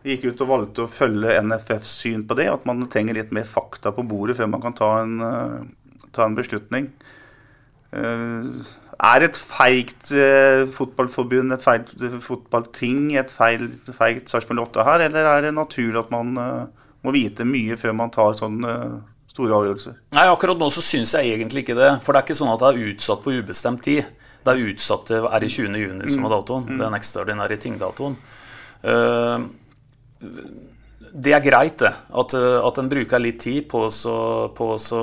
gikk ut og valgte å følge NFFs syn på det. At man trenger litt mer fakta på bordet før man kan ta en, ta en beslutning. Er et feigt fotballforbund, et feigt fotballting, et feigt Sarpsborg 8 her, eller er det naturlig at man må vite mye før man tar sånne eh, store avgjørelser. Nei, akkurat nå så syns jeg egentlig ikke det. For det er ikke sånn at det er utsatt på ubestemt tid. Det er utsatt til er i 20. juni som er mm. datoen. Mm. Den ekstraordinære tingdatoen. Uh, det er greit, det. At, at en bruker litt tid på å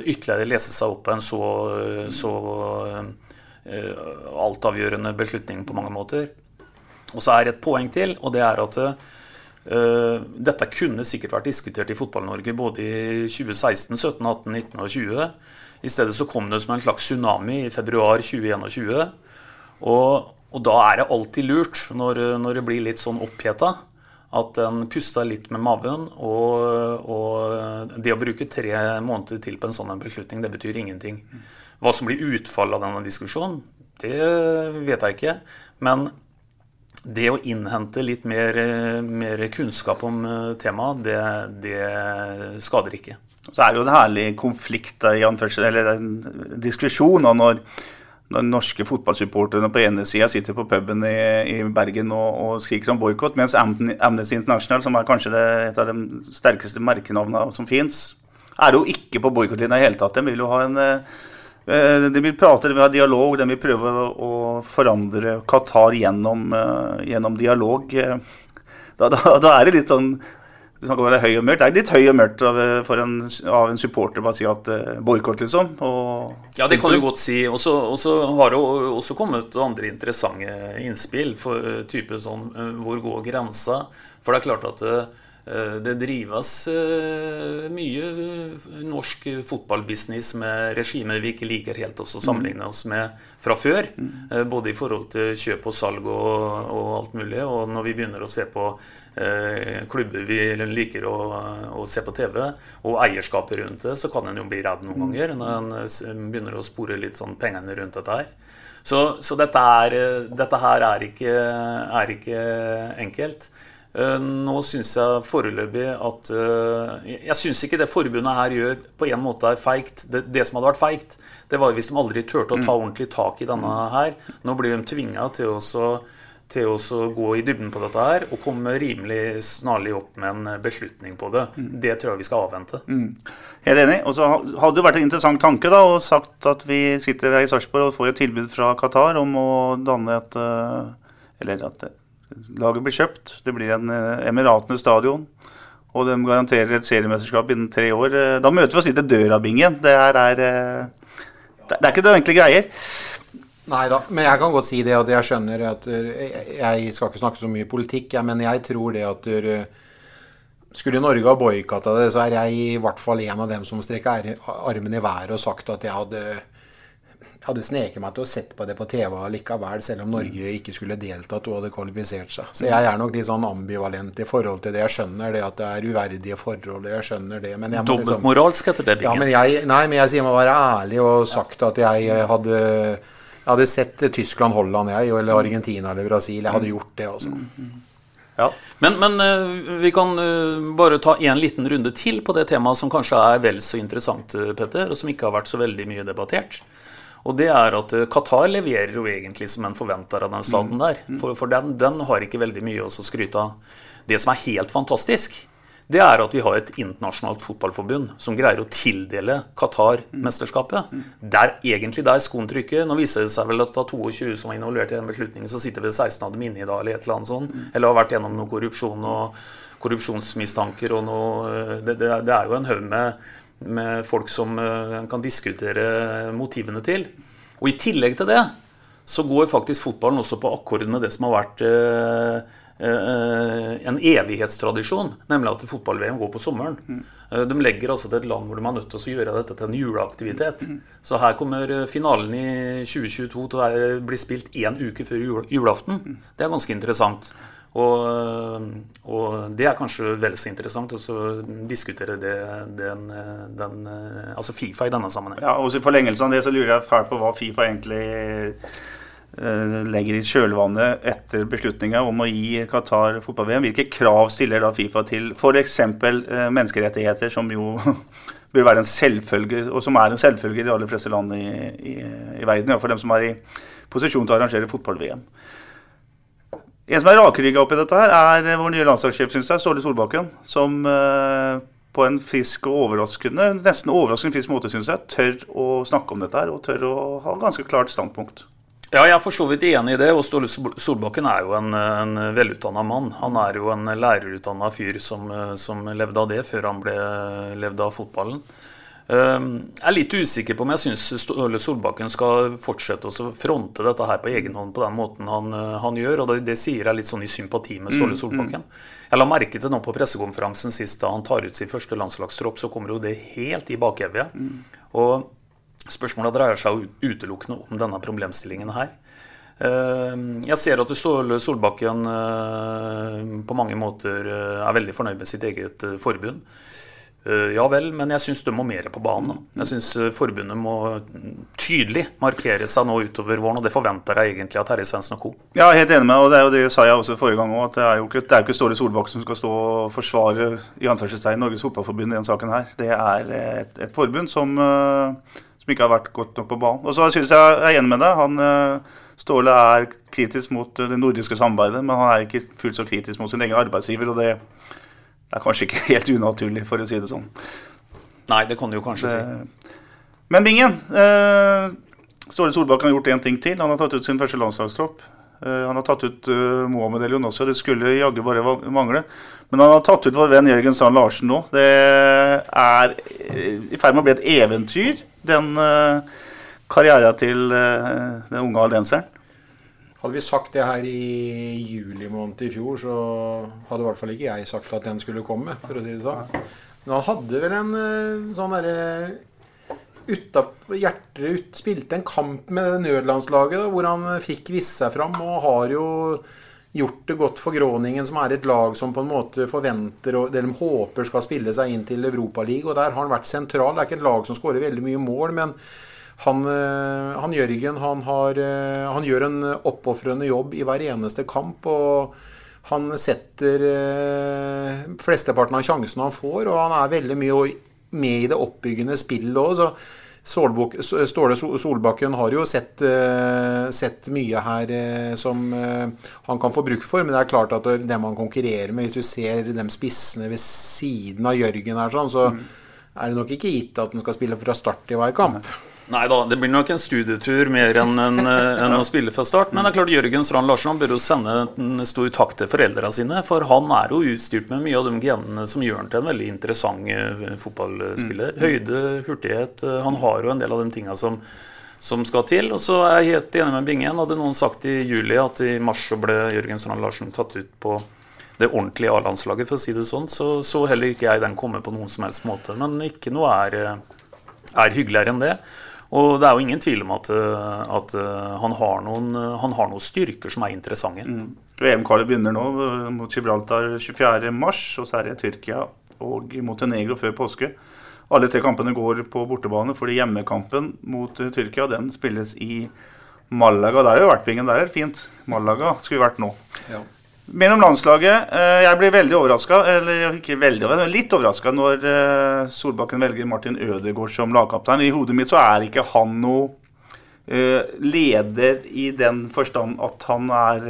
ytterligere lese seg opp på en så, så uh, altavgjørende beslutning på mange måter. Og så er det et poeng til, og det er at Uh, dette kunne sikkert vært diskutert i Fotball-Norge både i 2016, 17, 18, 19 og 20. I stedet så kom det som en slags tsunami i februar 2021. Og, og da er det alltid lurt, når, når det blir litt sånn oppheta, at en puster litt med maven. Og, og, det å bruke tre måneder til på en sånn beslutning, det betyr ingenting. Hva som blir utfallet av denne diskusjonen, det vet jeg ikke. Men det å innhente litt mer, mer kunnskap om eh, temaet, det, det, skader ikke. Så er det jo en herlig konflikt, eller en diskusjon når, når norske fotballsupporterne på ene sida sitter på puben i, i Bergen og, og, skriker om boikott, mens Amnesty International, som er kanskje det, et av de sterkeste merkenavnene som fins, er jo ikke på boikottlinja i det hele tatt. De vil jo ha en eh, Eh, de vil prate, de vil ha dialog, de vil prøve å forandre Qatar gjennom, eh, gjennom dialog. Eh, da, da, da, er det litt sånn Du snakker om Det er høy og mørkt. Det er litt høy og mørkt av, en, av en supporter bare å si at boikott, liksom. Og, ja, det kan du godt si. Og så har det også kommet andre interessante innspill. for type sånn, Hvor går grensa? For det er klart at Eh, det drives eh, mye eh, norsk fotballbusiness med regimer vi ikke liker helt å sammenligne oss med fra før. Mm. Både i forhold til kjøp og salg og, og alt mulig. Og når vi begynner å se på eh, klubber vi liker å, å, se på TV, og eierskapet rundt det, så kan en jo bli redd noen mm. ganger når en begynner å spore litt sånn pengene rundt dette her. Så, så dette, er, dette, her er ikke, er ikke enkelt. Eh, nå syns jeg foreløpig at eh, Jeg syns ikke det forbundet her gjør på en måte er feigt. Det, det, som hadde vært feigt, det var hvis de aldri turte å ta mm. ordentlig tak i denne her. Nå blir de tvinga til til å gå i dybden på dette her og komme rimelig snarlig opp med en beslutning på det. Det tror jeg vi skal avvente. Helt enig. Og så hadde det vært en interessant tanke da, og sagt at vi sitter her i Sarpsborg og får et tilbud fra Qatar om å danne et eh, Eller at laget blir kjøpt. Det blir en eh, Emiratene stadion. Og de garanterer et seriemesterskap innen tre år. Eh, Da møter vi oss litt i dørabingen. Det her er eh, Det er ikke det enkle greier. Nei da, men jeg kan godt si det at jeg skjønner at Jeg skal ikke snakke så mye politikk, men jeg tror det at Skulle Norge ha boikotta det, så er jeg i hvert fall en av dem som strekker er- armen i været og sagt at jeg hadde hadde sneket meg til å sette på det på TV likevel, selv om Norge ikke skulle deltatt og hadde kvalifisert seg. Så jeg er nok litt sånn ambivalent i forhold til det. Jeg skjønner det at det er uverdige forhold, jeg skjønner det. Men jeg må liksom moralsk heter det. ja, Bingen. men jeg, nei, men jeg sier meg å være ærlig og sagt at jeg eh, hadde jeg hadde sett Tyskland, Holland, jeg, eller Argentina eller Brasil. Jeg hadde gjort det, altså. Men, men eh, vi kan eh, bare ta en liten runde til på det temaet som kanskje er vel så interessant, Petter, og som ikke har vært så veldig mye debattert. Og det er at eh, Qatar leverer jo egentlig som en forventer av den staten der. For, for den, den har ikke veldig mye å skryte av. Det som er helt fantastisk, det er at vi har et internasjonalt fotballforbund som greier å tildele Qatar mesterskapet. Det er egentlig der skoen trykker. Nå viser det seg vel at av 22 som var involvert i den beslutningen, så sitter vel 16 av dem inne i dag, eller et eller annet sånt. Eller har vært gjennom noe korrupsjon og korrupsjonsmistanker og noe eh, Det, det, det er jo en haug med, med folk som eh, en kan diskutere motivene til. Og i tillegg til det så går faktisk fotballen også på akkord med det som har vært eh, eh, en evighetstradisjon, nemlig at fotball-VM går på sommeren. Eh, De legger altså til et land hvor de er nødt til å gjøre dette til en juleaktivitet. Så her kommer finalen i 2022 til å bli spilt én uke før jul, julaften. Det er ganske interessant. Og, eh, og det er kanskje vel så interessant å diskutere det, den, eh, den, eh, altså Fifa i denne sammenhengen. Ja, og I forlengelse av det så lurer jeg fælt på hva Fifa egentlig uh, legger i kjølvannet etter beslutninga om å gi Qatar fotball-VM. Hvilke krav stiller da Fifa til f.eks. Uh, menneskerettigheter, som jo bør være en selvfølge, og som er en selvfølge i de aller fleste land i, i, i verden, for dem som er i posisjon til å arrangere fotball-VM. En som er rakrygga oppi dette, her er vår nye landslagssjef, syns jeg, Ståle Solbakken. Som eh, på en frisk og overraskende, nesten overraskende frisk måte, syns jeg, tør å snakke om dette her, og tør å ha ganske klart standpunkt. Ja, jeg er for så vidt enig i det. og Ståle Solbakken er jo en, en velutdanna mann. Han er jo en lærerutdanna fyr som, som levde av det før han ble levde av fotballen. Um, Jeg er litt usikker på om jeg syns Ståle Solbakken skal fortsette å fronte dette her på egen hånd på den måten han, uh, han gjør, og det, det sier jeg litt sånn i sympati med Ståle Mm, Solbakken. Jeg la merke til nå på pressekonferansen sist da han tar ut sin første landslagstropp, så kommer jo det helt i bakevje. Og Spørsmålet dreier seg jo utelukkende om denne problemstillingen her. Eh, Jeg ser at Ståle Solbakken eh, på mange måter eh, er veldig fornøyd med sitt eget eh, forbund. Eh, Ja vel, men jeg syns de må mer på banen. da. Jeg syns forbundet må tydelig markere seg nå utover våren, og det forventer jeg egentlig av Terje Svendsen og co. Ja, helt enig med deg, og det er jo det sa jeg også forrige gang òg, at det er jo ikke, ikke Ståle Solbakken som skal stå og forsvare i anførselstegn Norges Fotballforbund i denne saken her. Det er et, et forbund som, eh, som ikke har vært godt nok på banen. Og så syns jeg jeg er enig med deg. Han, eh, Ståle er kritisk mot eh, det nordiske samarbeidet, men han er ikke fullt så kritisk mot sin egen arbeidsgiver, og det er kanskje ikke helt unaturlig, for å si det sånn. Nei, det kan du jo kanskje si. Men Bingen, eh, Ståle Solbakken har gjort én ting til. Han har tatt ut sin første landslagstropp. Eh, han har tatt ut uh, Mohamed Elion også. Det skulle jaggu bare mangle. Men han har tatt ut vår venn Jørgen Sand Larsen nå. Det er eh, i ferd med å bli et eventyr, den uh, karrieren til uh, den unge aldenseren. Hadde vi sagt det her i juli måned i fjor, så hadde i hvert fall ikke jeg sagt at den skulle komme, for å si det sånn. Men han hadde vel en eh, sånn derre Hjerterud ut, Spilte en kamp med nødlandslaget da, hvor han eh, fikk vist seg fram, og har jo gjort det godt for Groningen, som er et lag som på en måte forventer og de håper skal spille seg inn til Europaligaen. Og der har han vært sentral. Det er ikke et lag som skårer veldig mye mål, men han, eh, han Jørgen han, har, eh, han gjør en oppofrende jobb i hver eneste kamp. og Han setter eh, flesteparten av sjansene han får, og han er veldig mye med i det oppbyggende spillet òg. Solbok, Ståle Solbakken har jo sett, sett mye her som han kan få bruk for. Men det er klart at det man konkurrerer med, hvis du ser de spissene ved siden av Jørgen her, sånn, så mm. er det nok ikke gitt at han skal spille fra start i hver kamp. Nei da, det blir nok en studietur mer enn en, en å spille fra start. Men det er klart Jørgen Strand Larsen bør jo sende en stor takk til foreldrene sine. For han er jo utstyrt med mye av de genene som gjør han til en veldig interessant eh, fotballspiller. Mm. Høyde, hurtighet. Eh, han har jo en del av de tinga som, som skal til. Og så er jeg helt enig med Bingen. Hadde noen sagt i juli at i mars så ble Jørgen Strand Larsen tatt ut på det ordentlige A-landslaget, for å si det sånn, så så heller ikke jeg den komme på noen som helst måte. Men ikke noe er, eh, er hyggeligere enn det. Og det er jo ingen tvil om at, eh, at eh, han, har noen, eh, han, har noen, styrker som er interessante. Mm. VM-kvalet begynner nå mot Gibraltar 24.3, og så er det Tyrkia og Montenegro før påske. Alle tre kampene går på bortebane, fordi hjemmekampen mot Tyrkia den spilles i Malaga. Der har jo vært pingen. Der er fint. Malaga skulle vi vært nå. Ja. Mer om landslaget. Eh, jeg blir veldig overraska, eller ikke veldig overraska, men litt overraska når eh, Solbakken velger Martin Ødegaard som lagkaptein. I hodet mitt så er ikke han noe eh, leder i den forstand at han er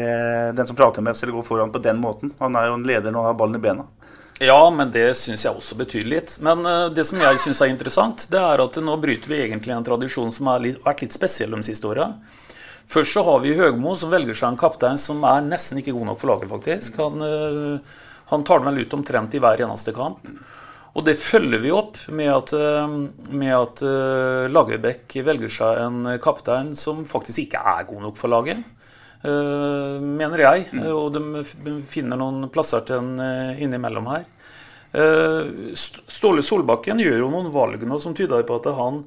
den som prater mest eller går foran på den måten. Han er jo en leder når han har ballen i bena. Ja, men det syns jeg også betyr litt. Men det som jeg syns er interessant, det er at nå bryter vi egentlig en tradisjon som har vært litt spesiell de siste åra. Først så har vi Høgmo, som velger seg en kaptein som er nesten ikke god nok for laget, faktisk. Han, eh, han tar den vel ut omtrent i hver eneste kamp. Og det følger vi opp med at, eh, med at uh, Lagerbäck velger seg en kaptein som faktisk ikke er god nok for laget. Mener jeg. Mm. Og de finner noen plasser til en innimellom her. Ståle Solbakken gjør jo noen valg nå som tyder på at han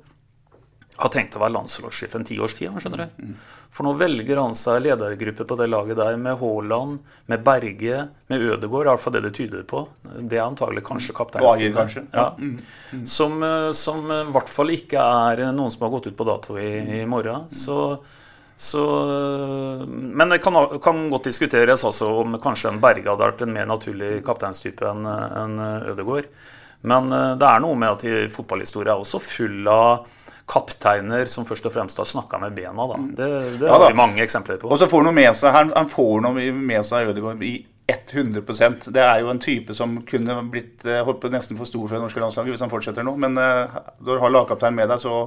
har tenkt å være landslagssjef en tiårstid. skjønner du. Mm. For nå velger han seg ledergruppe på det laget der med Haaland, med Berge, med Ødegaard. Iallfall det det tyder på. Det er antagelig kanskje kapteinsteamet. Ja. Mm. Mm. Som, eh, som i hvert fall ikke er noen som har gått ut på dato i, i morgen. Så, så, men det kan, kan, godt diskuteres altså om kanskje en Berge hadde vært en mer naturlig kapteinstype enn en Ødegaard. Men eh, det er noe med at fotballhistorie er også full av kapteiner som først og fremst har snakka med bena. Da. Det, det ja, har vi mange eksempler på. Og så får han med seg, han, han får noe med seg Ødegaard i 100% Det er jo en type som kunne blitt eh, holdt på nesten for stor for det norske landslaget hvis han fortsetter nå. Men uh, når du har lagkapteinen med deg, så,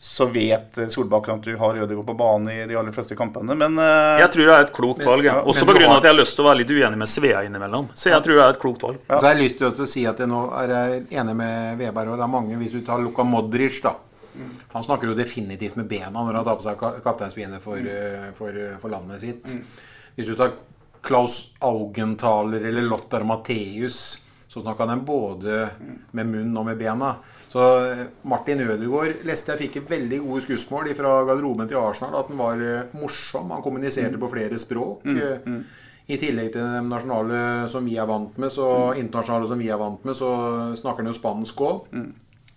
så vet Solbakken at du har Ødegaard på banen i de aller fleste kampene. Men uh, Jeg tror det er et klokt valg. Ja. Også pga. Har... at jeg har lyst til å være litt uenig med Svea innimellom. Så jeg tror det er et klokt valg. Ja. Så jeg har lyst til å si at jeg nå er enig med Veberg, og det er mange, hvis du tar Luka Modric, da han snakker jo definitivt med bena når han tar på seg kapteinspinnet for, mm. Eh, for, eh, for, landet sitt. Mm. Hvis du tar Klaus Augenthaler eller Lothar Matheus, så snakka han både med munn og med bena. Så eh, Martin Ødegaard leste jeg fikk veldig gode skussmål fra garderoben til Arsenal. At han var morsom. Han kommuniserte mm. på flere språk. Mm. I tillegg til det nasjonale som vi er vant med, så internasjonale som vi er vant med, så snakker han jo spansk òg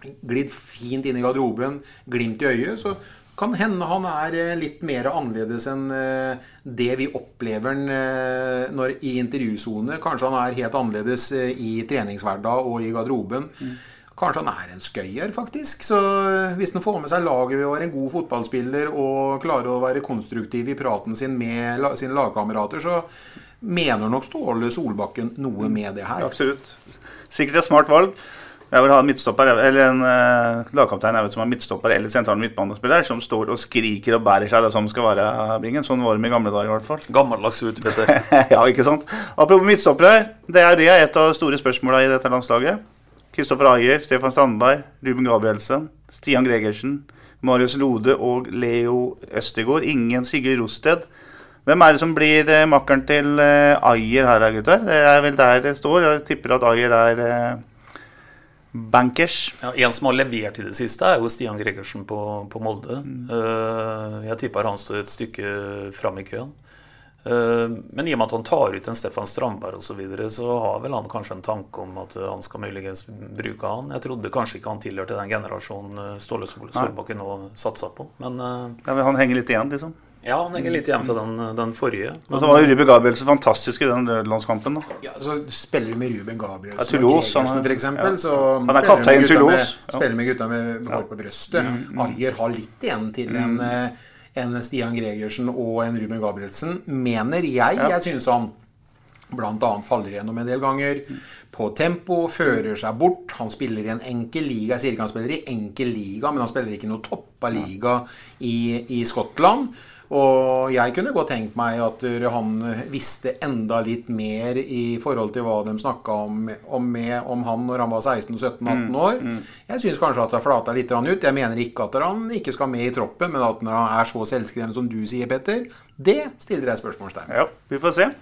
glidd fint inn i garderoben, glimt i øyet, så kan hende han er eh, litt mer annerledes enn eh, det vi opplever eh, når, i intervjusone. Kanskje han er helt annerledes i treningshverdag og i garderoben. Mm. Kanskje han er en skøyer, faktisk. Så hvis han får med seg laget ved å være en god fotballspiller og klarer å være konstruktiv i praten sin med sine lagkamerater, så mener nok Ståle Solbakken noe med det her. Absolutt. Sikkert et smart valg. Jeg vil ha en midtstopper, eller en uh, lagkaptein jeg vet, som har midtstopper eller sentral midtbanespiller, som står og skriker og bærer seg det som skal være bingen. Sånn var de i gamle dager i hvert fall. Gammeldags Peter. ja, ikke sant. Apropos midtstoppere. Det er det er et av de store spørsmåla i dette landslaget. Kristoffer Ayer, Stefan Strandberg, Ruben Gabrielsen, Stian Gregersen, Marius Lode og Leo Østegård. Ingen Sigurd Rosted. Hvem er det som blir eh, makkeren til eh, Ayer her, gutter? Det er vel der det står. Jeg tipper at Ayer er eh, bankers. Ja, en som har levert i det siste, er jo Stian Gregersen på, på Molde. Mm. Uh, jeg tipper han står et stykke fram i køen. Uh, men i og med at han tar ut en Stefan Strandberg osv., så, videre, så har vel han kanskje en tanke om at han skal muligens bruke han. Jeg trodde kanskje ikke han tilhørte den generasjonen Ståle Solbakken nå satsa på, men, uh, ja, men Han henger litt igjen, liksom? Ja, han henger litt igjen fra den, den forrige. Og så var jo Ruben Gabrielsen fantastisk i den landskampen. da. Ja, så spiller du med Ruben Gabrielsen Ja, Toulouse, og er- Gregersen, f.eks. ja. så Han er kaptein med gutta Toulouse, med- Spiller med gutta med hår på brøstet. Mm, Ayer har litt igjen til en, eh, en Stian Gregersen og en Ruben Gabrielsen, mener jeg. Jeg synes han bl.a. faller gjennom en del ganger. På tempo, fører seg bort. Han spiller i en enkel liga. Jeg sier ikke han spiller i enkel liga, men han spiller ikke i noe toppa liga i, i Skottland. Og jeg kunne godt tenkt meg at han visste enda litt mer i forhold til hva de snakka om, om, med, om han når han var 16-17-18 år. Jeg syns kanskje at det har flata litt ut. Jeg mener ikke at han ikke skal med i troppen, men at han er så selvskreven som du sier, Petter, det stiller jeg spørsmålstegn ved. Ja, vi får se.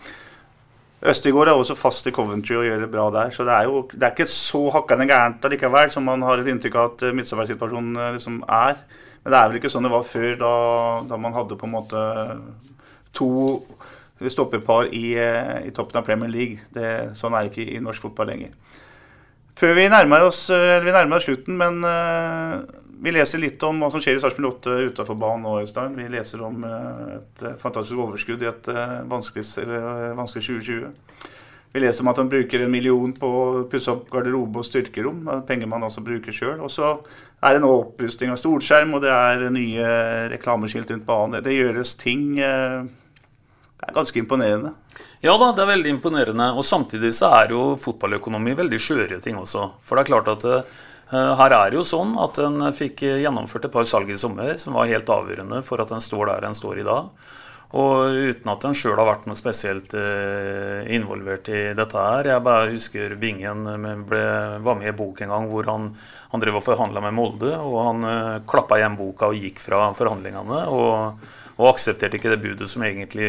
Østigård er også fast i Coventry og gjør det bra der. Så det er jo det er ikke så hakkende gærent allikevel som man har et inntrykk av at midtstoppersituasjonen eh, liksom er. Men det er vel ikke sånn det var før, da, da man hadde på en måte to stopperpar i, eh, i toppen av Premier League. Det, sånn er det ikke i norsk fotball lenger. Før vi nærmer oss, eh, vi nærmer oss slutten, men eh, vi leser litt om hva som skjer i Sarpsborg 8 utenfor banen nå, Øystein. Vi leser om eh, et eh, fantastisk overskudd i et eh, vanskelig, vanskelig 2020. Vi leser om at han bruker en million på å pusse opp garderobe og styrkerom. Penger man også bruker sjøl. Og så er det nå opprusting av storskjerm, og det er nye reklameskilt rundt banen. Det gjøres ting Det er ganske imponerende. Ja da, det er veldig imponerende. Og samtidig så er jo fotballøkonomi veldig skjøre ting også. For det er klart at her er det jo sånn at en fikk gjennomført et par salg i sommer som var helt avgjørende for at en står der en står i dag. Og uten at en sjøl har vært noe spesielt eh, involvert i dette her. Jeg bare husker Bingen eh, ble, var med i bok en gang hvor han, han drev og forhandla med Molde. Og han eh, klappa igjen boka og gikk fra forhandlingene. Og, og aksepterte ikke det budet som egentlig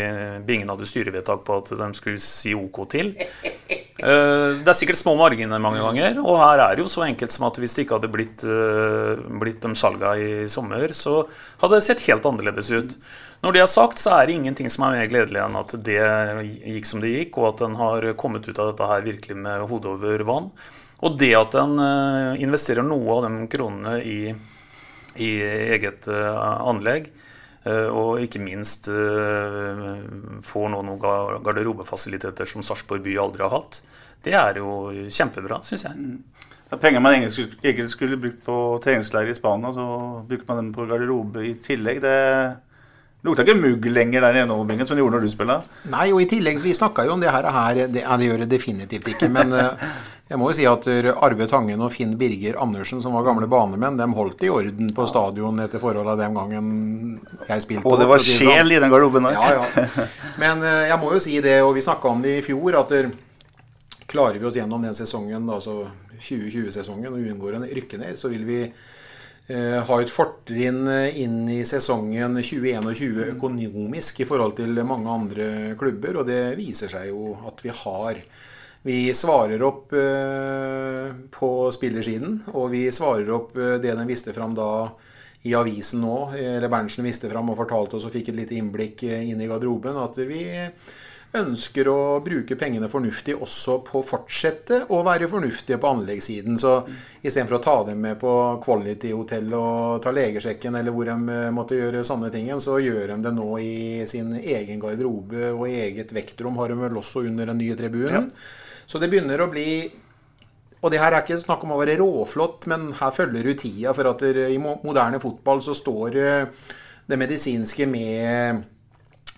Bingen hadde styrevedtak på at de skulle si OK til. Eh, Det er sikkert små marginer mange ganger, og her er det jo så enkelt som at hvis det ikke hadde blitt, eh, blitt de salga i sommer, så hadde det sett helt annerledes ut. Når det er sagt, så er det ingenting som er mer gledelig enn at det gikk som det gikk, og at en har kommet ut av dette her virkelig med hodet over vann. Og det at en eh, investerer noe av de kronene i, i eget eh, anlegg, eh, og ikke minst eh, får nå noen garderobefasiliteter som Sarpsborg by aldri har hatt, det er jo kjempebra, syns jeg. Det er penger man egentlig skulle, brukt på treningsleir i Spania, så bruker man dem på garderobe i tillegg. Det lukta ikke mugg lenger der nede, Bingen, som det gjorde når du spilte. Nei, og i tillegg, vi snakka jo om det her, og her det, ja, det gjør det definitivt ikke. Men eh, jeg må jo si at eh, Arve Tangen og Finn Birger Andersen, som var gamle banemenn, de holdt i orden på stadion etter forholda den gangen jeg spilte. Og det var det sånn. sjel i den garderoben òg. Ja, ja. Men eh, jeg må jo si det, og vi snakka om det i fjor, at klarer vi oss gjennom den sesongen, altså 2020-sesongen, og unngår en rykke ned, så vil vi eh, ha et fortrinn eh, inn i sesongen 2021 økonomisk i forhold til mange andre klubber, og det viser seg jo at vi har. Vi svarer opp eh, på spillersiden, og vi svarer opp eh, det den viste fram da i avisen nå, eller Berntsen viste fram og fortalte oss og fikk et lite innblikk eh, inn i garderoben, at vi ønsker å bruke pengene fornuftig også på å fortsette å være fornuftige på anleggssiden. Så istedenfor å ta dem med på Quality Hotel og ta legesjekken eller hvor de måtte gjøre sånne ting, så gjør de det nå i sin egen garderobe og i eget vektrom har de vel også under den nye tribunen. Så det begynner å bli og det her er ikke snakk om å være råflott, men her følger du tida. For at i moderne fotball så står eh, det medisinske med,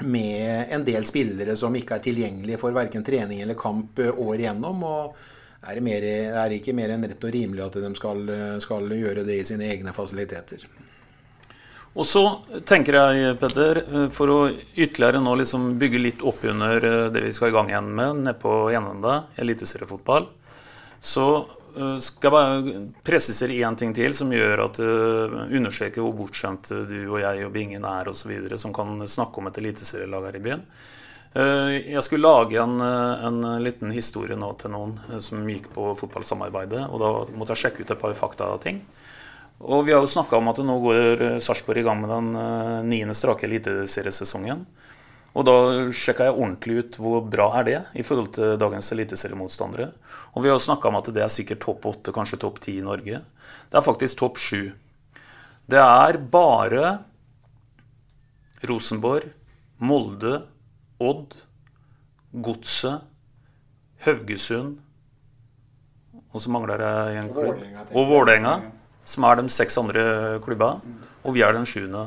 med en del spillere som ikke er tilgjengelige for verken trening eller kamp eh, år igjennom. Og er det, mer, er det ikke mer enn rett og rimelig at de skal, eh, skal gjøre det i sine egne fasiliteter. Og så tenker jeg, Petter, eh, for å ytterligere nå liksom bygge litt opp under eh, det vi skal i gang igjen med nede på Enende, eliteseriefotball, så eh, skal jeg bare presisere én ting til som gjør at du understreker hvor bortskjemt du og jeg og Bingen er osv., som kan snakke om et eliteserielag her i byen. Eh, Jeg skulle lage en, eh, en liten historie nå til noen eh, som gikk på fotballsamarbeidet, og da måtte jeg sjekke ut et par fakta-ting. Og vi har jo snakka om at nå går eh, Sarpsborg i gang med den eh, niende strake eliteseriesesongen. Og da sjekka jeg ordentlig ut hvor bra er det i forhold til dagens eliteseriemotstandere. Og vi har jo snakka om at det er sikkert topp åtte, kanskje topp ti i Norge. Det er faktisk topp sju. Det er bare Rosenborg, Molde, Odd, Godset, Haugesund Og så mangler det en klubb. Og Vålerenga, som er de seks andre klubba. Og vi er den sjuende.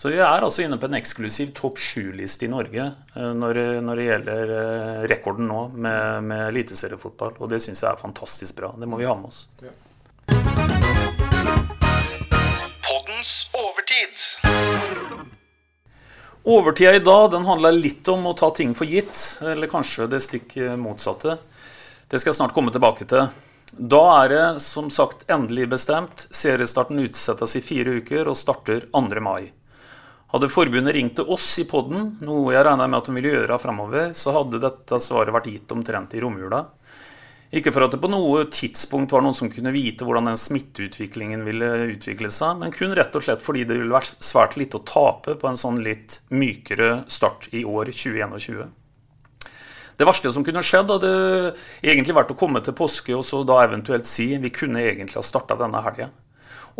Så vi er altså inne på en eksklusiv topp sju-liste i Norge eh, når, når det gjelder eh, rekorden nå med, med eliteseriefotball. Og det syns jeg er fantastisk bra. Det må vi ha med oss. Poddens overtid. Overtida i dag den handler litt om å ta ting for gitt, eller kanskje det stikk motsatte. Det skal jeg snart komme tilbake til. Da er det som sagt endelig bestemt. Seriestarten utsettes i fire uker og starter 2. mai. Hadde forbundet ringt til oss i podden, noe jeg regner med at de ville gjøre framover, så hadde dette svaret vært gitt omtrent i romjula. Ikke for at det på noe tidspunkt var noen som kunne vite hvordan den smitteutviklingen ville utvikle seg, men kun rett og slett fordi det ville vært svært lite å tape på en sånn litt mykere start i år 2021. Det verste som kunne skjedd, hadde egentlig vært å komme til påske og så da eventuelt si vi kunne egentlig ha starta denne helga.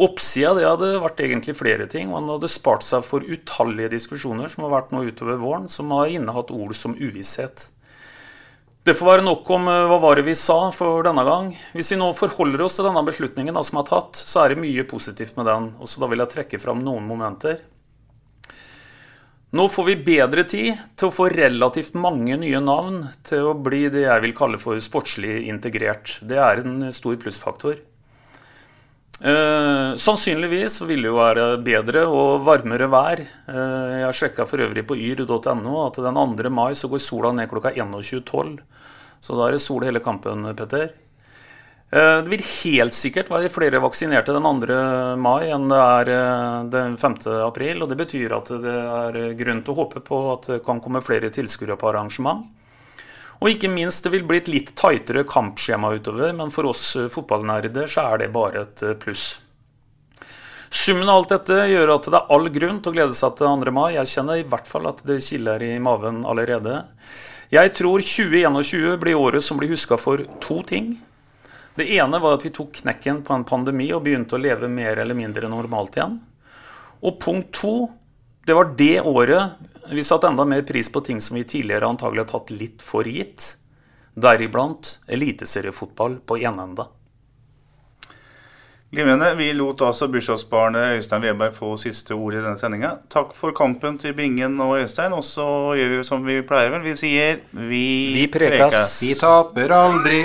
Oppsida det hadde vært egentlig flere ting. Man hadde spart seg for utallige diskusjoner som har vært nå utover våren, som har innehatt ord som uvisshet. Det får være nok om eh, hva var det vi sa for denne gang. Hvis vi nå forholder oss til denne beslutningen da, som er tatt, så er det mye positivt med den. Og så da vil jeg trekke fram noen momenter. Nå får vi bedre tid til å få relativt mange nye navn til å bli det jeg vil kalle for sportslig integrert. Det er en stor plussfaktor. Eh, sannsynligvis vil det jo være bedre og varmere vær. Eh, jeg sjekka for øvrig på yr.no at den 2. mai så går sola ned klokka 21.12. Så da er det sol hele kampen, Petter. Eh, det vil helt sikkert være flere vaksinerte den 2. mai enn det er eh, den 5. april. Og det betyr at det er grunn til å håpe på at det kan komme flere tilskuere på arrangement. Og ikke minst, det vil bli et litt tightere kampskjema utover, men for oss eh, fotballnerder så er det bare et pluss. Summen av alt dette gjør at det er all grunn til å glede seg til 2. mai. Jeg kjenner i hvert fall at det kiler i maven allerede. Jeg tror 2021 blir året som blir huska for to ting. Det ene var at vi tok knekken på en pandemi og begynte å leve mer eller mindre normalt igjen. Og punkt to, det var det året vi satte enda mer pris på ting som vi tidligere antagelig har tatt litt for gitt. Deriblant eliteseriefotball på enende. Limene, Vi lot altså bursdagsbarnet Øystein Weberg få siste ord i denne sendinga. Takk for kampen til Bingen og Øystein. Og så gjør vi som vi pleier, vel. Vi sier vi, Vi prekas. Vi taper aldri.